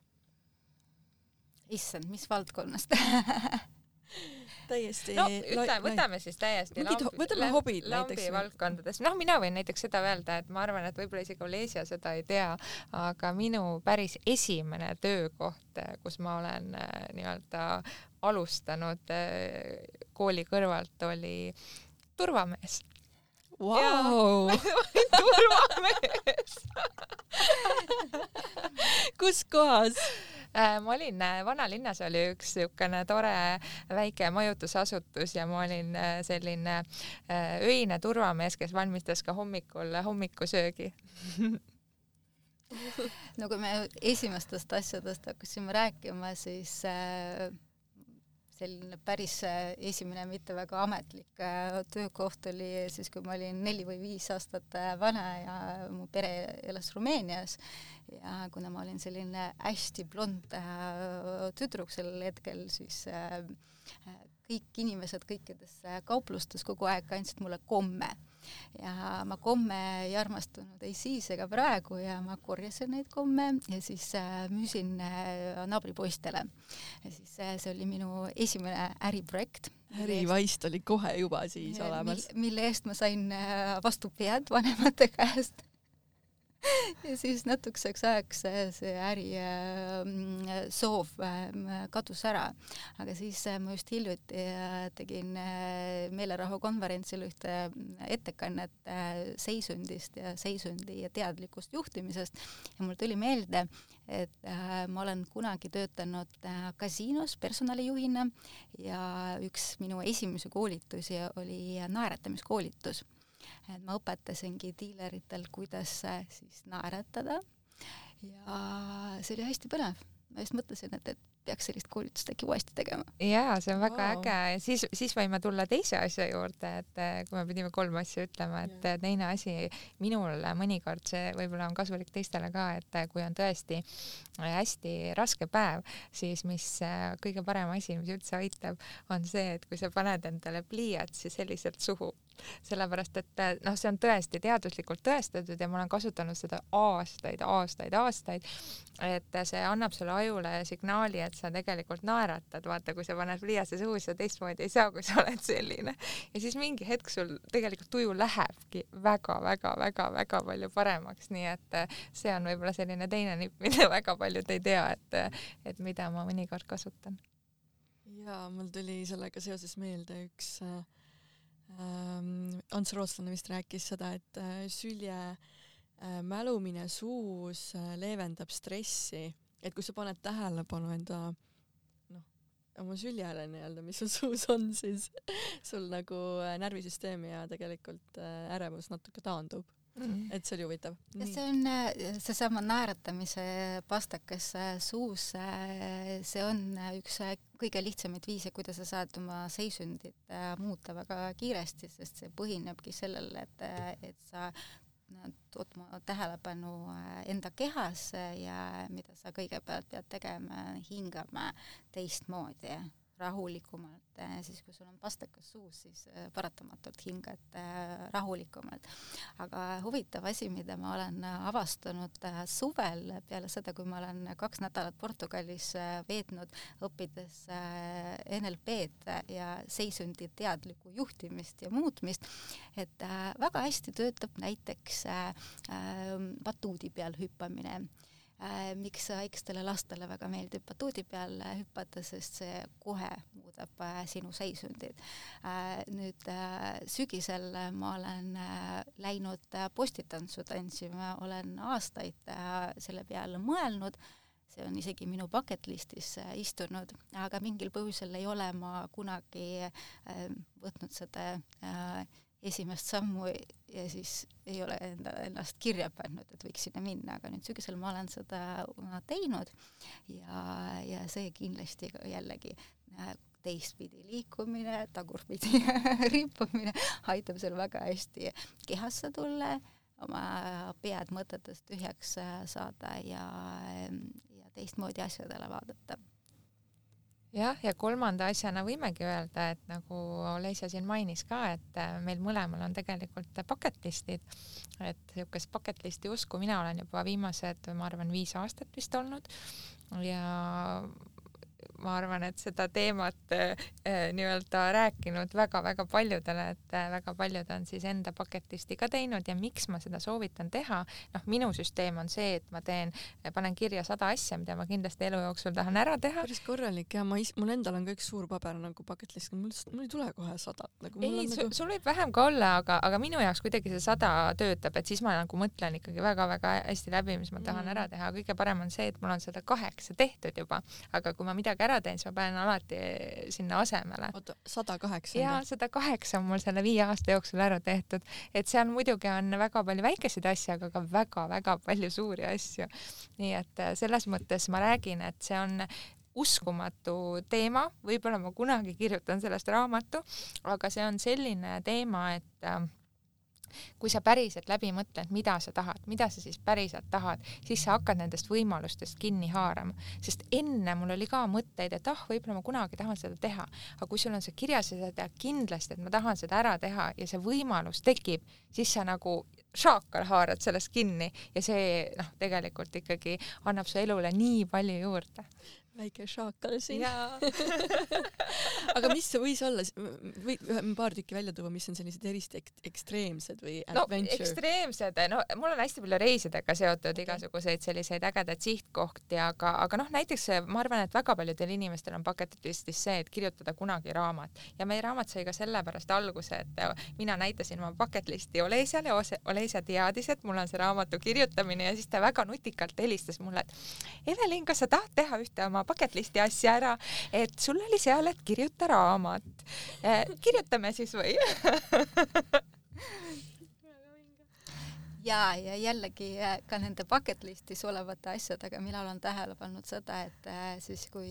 Speaker 3: issand, mis valdkonnast
Speaker 2: täiesti
Speaker 4: no ütle, võtame siis täiesti
Speaker 2: lambi, võtame hobid näiteks.
Speaker 4: valdkondades, noh, mina võin näiteks seda öelda, et ma arvan, et võib-olla isegi Olesia seda ei tea, aga minu päris esimene töökoht, kus ma olen äh, nii-öelda alustanud äh, kooli kõrvalt, oli turvamees
Speaker 2: wow.
Speaker 4: turvamees
Speaker 2: kus kohas?
Speaker 4: Äh, ma olin, äh, vanalinnas oli üks niisugune tore väike majutusasutus ja ma olin äh, selline öine turvamees, kes valmistas ka hommikul hommikusöögi
Speaker 3: no kui me esimestest asjadest hakkasime rääkima, siis äh, selline päris esimene mitte väga ametlik töökoht oli siis, kui ma olin neli või viis aastat vana ja mu pere elas Rumeenias ja kuna ma olin selline hästi blond äh, tüdruk sellel hetkel, siis äh, kõik inimesed kõikides kauplustes kogu aeg andsid mulle komme ja ma komme ei armastanud ei siis ega praegu ja ma korjasin neid komme ja siis äh, müüsin äh, naabripoistele. ja siis äh, see oli minu esimene äriprojekt.
Speaker 2: ärivaist oli kohe juba siis olemas.
Speaker 3: mille eest ma sain äh, vastu pead vanemate käest ja siis natukeseks ajaks see äri äh, äh, kadus ära. aga siis äh, ma just hiljuti tegin meelerahukonverentsil ühte ettekannet seisundist ja seisundi ja teadlikust juhtimisest ja mul tuli meelde, et ma olen kunagi töötanud kasiinos personalijuhina ja üks minu esimesi koolitusi oli naeratamiskoolitus et ma õpetasingi diileritel, kuidas siis naeratada ja see oli hästi põnev. ma just mõtlesin, et, et peaks sellist koolitust äkki uuesti tegema.
Speaker 4: jaa, see on väga wow. äge ja siis, siis võime tulla teise asja juurde, et kui me pidime kolm asja ütlema, et yeah. teine asi minul mõnikord see võib-olla on kasulik teistele ka, et kui on tõesti hästi raske päev, siis mis kõige parem asi, mis üldse aitab, on see, et kui sa paned endale pliiatsi selliselt suhu sellepärast et eh, noh, see on tõesti teaduslikult tõestatud ja ma olen kasutanud seda aastaid, aastaid, aastaid, et see annab sulle ajule signaali, et sa tegelikult naeratad, vaata, kui sa paned pliiatsi suhu, sa teistmoodi ei saa, kui sa oled selline. ja siis mingi hetk sul tegelikult tuju lähebki väga-väga-väga-väga palju paremaks, nii et eh, see on võib-olla selline teine nipp, mida väga paljud ei tea, et, eh, et mida ma mõnikord kasutan.
Speaker 2: jaa, mul tuli sellega seoses meelde üks äh, ähm, Ants Rootslane vist rääkis seda, et äh, sülje äh, mälumine suus äh, leevendab stressi, et kui sa paned tähelepanu enda noh, oma süljele nii-öelda, mis sul suus on, siis sul nagu närvisüsteem ja tegelikult ärevus natuke taandub Mm. et see oli huvitav.
Speaker 3: ja see on seesama naeratamise pastakas suus, see on üks kõige lihtsamaid viise, kuidas sa saad oma seisundit muuta väga kiiresti, sest see põhinebki sellel, et, et sa tood oma tähelepanu enda kehasse ja mida sa kõigepealt pead tegema, hingama teistmoodi rahulikumalt, eh, siis kui sul on pastakas suus, siis eh, paratamatult hingad eh, rahulikumalt. aga huvitav asi, mida ma olen avastanud suvel peale seda, kui ma olen kaks nädalat Portugalis veetnud, õppides NLP-d ja seisundi teadlikku juhtimist ja muutmist, et väga hästi töötab näiteks batuudi peal hüppamine miks väikestele lastele väga meeldib batuudi peal hüpata, sest see kohe muudab äh, sinu seisundit. Äh,. nüüd äh, sügisel ma olen äh, läinud äh, postitantsu tantsima, olen aastaid äh, selle peale mõelnud. See on isegi minu bucket listis äh, istunud, aga mingil põhjusel ei ole ma kunagi äh, võtnud seda äh, esimest sammu ja siis ei ole enda, ennast kirja pannud, et võiks sinna minna, aga nüüd sügisel ma olen seda teinud ja, ja see kindlasti jällegi teistpidi liikumine, tagurpidi rippumine aitab seal väga hästi kehasse tulla, oma pead mõtetest tühjaks saada ja, teistmoodi asjadele vaadata
Speaker 4: jah, ja kolmanda asjana võimegi öelda, et nagu Olesia siin mainis ka, et äh, meil mõlemal on tegelikult bucket list'id, et niisugust bucket list'i usku mina olen juba viimased, ma arvan, viis aastat vist olnud. Ja ma arvan, et seda teemat äh, nii-öelda rääkinud väga-väga paljudele, et äh, väga paljud on siis enda bucket list'i ka teinud ja miks ma seda soovitan teha, noh, minu süsteem on see, et ma teen, panen kirja sada asja, mida ma kindlasti elu jooksul tahan ära teha.
Speaker 2: päris korralik ja ma is-, mul endal on ka üks suur paber nagu bucket list, mul lihtsalt, mul ei tule kohe sadat
Speaker 4: nagu. ei, nagu... sul võib vähem ka olla, aga, aga minu jaoks kuidagi see sada töötab, et siis ma nagu mõtlen ikkagi väga-väga hästi läbi, mis ma tahan mm. ära teha, kõige parem on see, et mul on seda kaheksa tehtud juba, aga kui ma midagi ära teen, siis ma panen alati sinna asemele.
Speaker 2: oota, sada kaheksa?
Speaker 4: jaa, sada kaheksa on mul selle viie aasta jooksul ära tehtud, et seal muidugi on väga palju väikeseid asju, aga ka väga-väga palju suuri asju. nii et äh, selles mõttes ma räägin, et see on uskumatu teema, võib-olla ma kunagi kirjutan sellest raamatu, aga see on selline teema, et äh, kui sa päriselt läbi mõtled, mida sa tahad, mida sa siis päriselt tahad, siis sa hakkad nendest võimalustest kinni haarama, sest enne mul oli ka mõtteid, et ah, võib-olla ma kunagi tahan seda teha, aga kui sul on see kirjas ja sa tead kindlasti, et ma tahan seda ära teha ja see võimalus tekib, siis sa nagu šaakal haarad sellest kinni ja see noh, tegelikult ikkagi annab su elule nii palju juurde
Speaker 2: väike šaakal siin. Aga mis see võis olla, või paar tükki välja tuua, mis on sellised ek ekstreemsed või adventure?
Speaker 4: no ekstreemsed, no mul on hästi palju reisidega seotud igasuguseid selliseid ägedaid sihtkohti, aga, aga noh, näiteks ma arvan, et väga paljudel inimestel on bucket list'is see, et kirjutada kunagi raamat. Ja meie raamat sai ka sellepärast alguse, et mina näitasin oma bucket list'i Olesiale, Olesia teadis, et mul on see raamatu kirjutamine ja siis ta väga nutikalt helistas mulle, et Evelin, kas sa tahad teha ühte oma bucket list'i asja ära, et sul oli seal, et kirjuta raamat. Eh, kirjutame siis või
Speaker 3: ja, ja jällegi eh, ka nende bucket list'is olevate asjadega mina olen tähele pannud seda, et eh, siis kui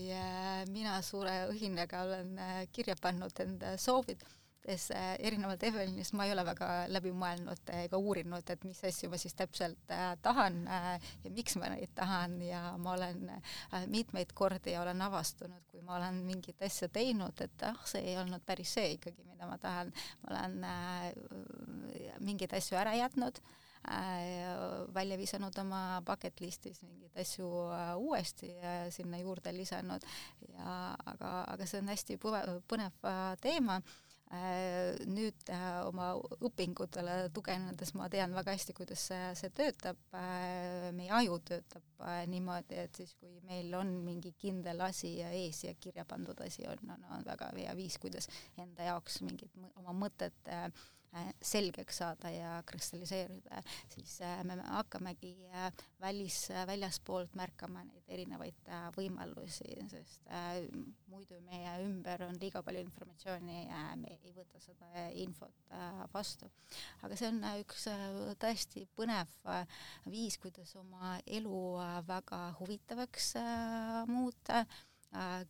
Speaker 3: mina suure õhinega olen kirja pannud enda soovid Äh, erinevalt Evelinist ma ei ole väga läbi mõelnud ega uurinud, et mis asju ma siis täpselt äh, tahan äh, ja miks ma neid tahan. Ja ma olen mitmeid kordi olen avastanud, kui ma olen mingit asja teinud, et ah, see ei olnud päris see ikkagi, mida ma tahan. ma olen mingeid asju ära jätnud välja visanud oma bucket list'is mingeid asju uuesti sinna juurde lisanud. Ja aga, aga see on hästi põnev teema. Äh, nüüd äh, oma õpingutele tugevnedes ma tean väga hästi, kuidas see, see töötab, äh, meie aju töötab niimoodi, et siis kui meil on mingi kindel asi ees ja kirja pandud asi on, on, on väga hea viis, kuidas enda jaoks mingit oma mõtet Äh, selgeks saada ja kristalliseerida, siis äh, me hakkamegi äh, välis, väljaspoolt märkama neid erinevaid võimalusi, sest muidu meie ümber on liiga palju informatsiooni ja me ei võta seda infot vastu. aga see on üks tõesti põnev viis, kuidas oma elu väga huvitavaks muuta Äh,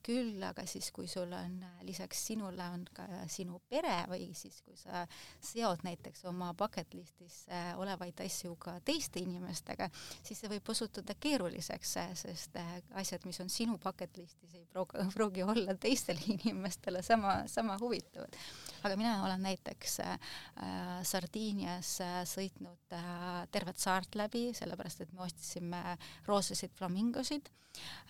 Speaker 3: küll aga siis, kui sul on äh, lisaks sinule on ka sinu pere või siis kui sa seod näiteks oma bucket list'is äh, olevaid asju ka teiste inimestega, siis see võib osutuda keeruliseks, sest asjad, mis on sinu bucket list'is, ei pruugi, pruugi olla teistele inimestele sama, sama huvitavad. Aga mina olen näiteks äh, Sardiinias sõitnud äh, tervet saart läbi, sellepärast et me ostsime roosasid flamingosid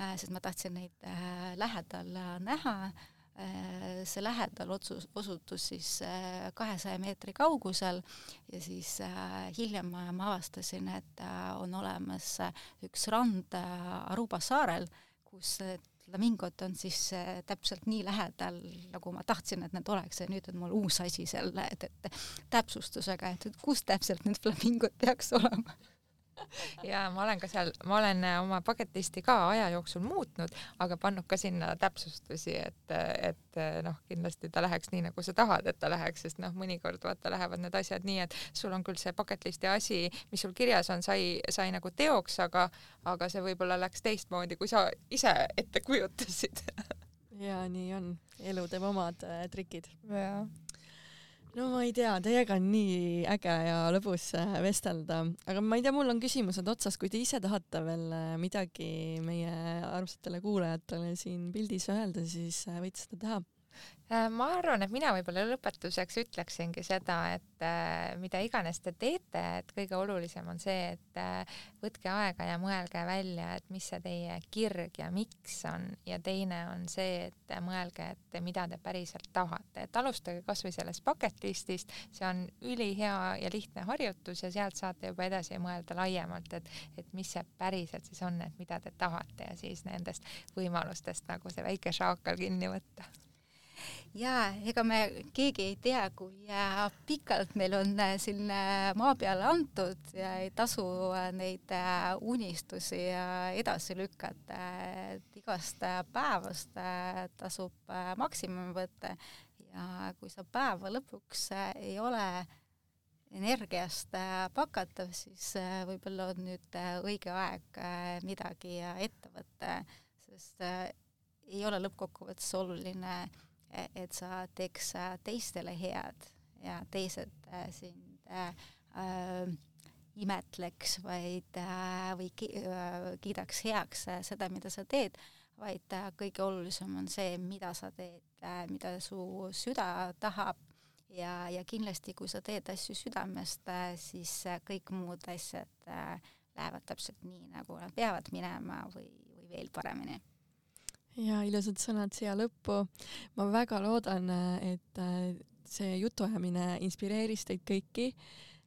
Speaker 3: äh,, sest ma tahtsin neid äh, lähedal näha. Äh, see lähedal otsus, osutus siis kahesaja meetri kaugusel ja siis hiljem ma avastasin, et on olemas üks rand Aruba saarel, kus flamingod on siis täpselt nii lähedal, nagu ma tahtsin, et need oleks ja nüüd on mul uus asi selle, et, et täpsustusega, et kus täpselt need flamingod peaks olema
Speaker 4: ja ma olen ka seal, ma olen äh, oma bucket listi ka aja jooksul muutnud, aga pannud ka sinna täpsustusi, et, et äh, noh, kindlasti ta läheks nii, nagu sa tahad, et ta läheks, sest noh, mõnikord vaata lähevad need asjad nii, et sul on küll see bucket listi asi, mis sul kirjas on, sai, sai nagu teoks, aga, aga see võib-olla läks teistmoodi, kui sa ise ette kujutasid.
Speaker 2: Ja nii on, elu teeb omad äh, trikid.
Speaker 4: jaa
Speaker 2: no ma ei tea, teiega on nii äge ja lõbus äh, vestelda, aga ma ei tea, mul on küsimused otsas, kui te ise tahate veel äh, midagi meie armsatele kuulajatele siin pildis öelda, siis äh, võite seda teha
Speaker 4: ma arvan, et mina võib-olla lõpetuseks ütleksingi seda, et äh, mida iganes te teete, et kõige olulisem on see, et äh, võtke aega ja mõelge välja, et mis see teie kirg ja miks on. Ja teine on see, et mõelge, et mida te päriselt tahate, et alustage kasvõi sellest bucket list'ist, see on ülihea ja lihtne harjutus ja sealt saate juba edasi mõelda laiemalt, et, et mis see päriselt siis on, et mida te tahate ja siis nendest võimalustest nagu see väike šaakal kinni võtta
Speaker 3: jaa, ega me keegi ei tea, kui äh, pikalt meil on äh, siin äh, maa peale antud ja ei tasu neid unistusi edasi lükata, et igast päevast tasub maksimumi võtta. Ja kui sa päeva lõpuks ei ole energiast pakatav, siis võib-olla on nüüd õige aeg midagi ette võtta, sest ei ole lõppkokkuvõttes oluline et sa teeks äh, teistele head ja teised äh, sind äh, äh, imetleks, vaid äh, või ki, äh, kiidaks heaks äh, seda, mida sa teed, vaid äh, kõige olulisem on see, mida sa teed äh,, mida su süda tahab. Ja, ja kindlasti, kui sa teed asju südamest äh,, siis äh, kõik muud asjad äh, lähevad täpselt nii, nagu nad peavad minema või, või veel paremini
Speaker 2: ja ilusad sõnad siia lõppu. ma väga loodan, et äh, see jutuajamine inspireeris teid kõiki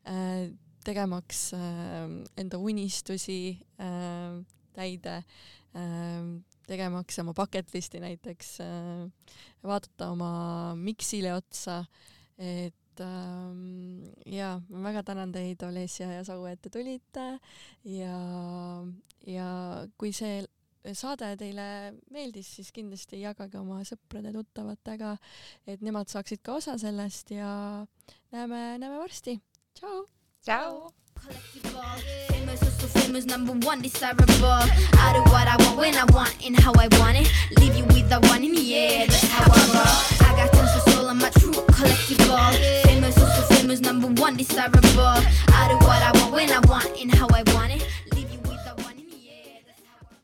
Speaker 2: äh, tegemaks äh, enda unistusi täide, tegemaks oma bucket list'i näiteks, vaadata oma miksile otsa, et ja ma väga tänan teid, Olesja ja Saue, et te tulite ja, ja kui see saade teile meeldis, siis kindlasti jagage oma sõprade-tuttavatega, et nemad saaksid ka osa sellest ja näeme, näeme varsti. tšau.
Speaker 4: tšau.
Speaker 1: Famous, so famous, number one, desirable. I do what I want when I want and how I want it. Leave you with the one in the air, that's how I roll. I got tons of soul, I'm a true collectible. Famous, so famous, number one, desirable. I do what I want when I want and how I want it.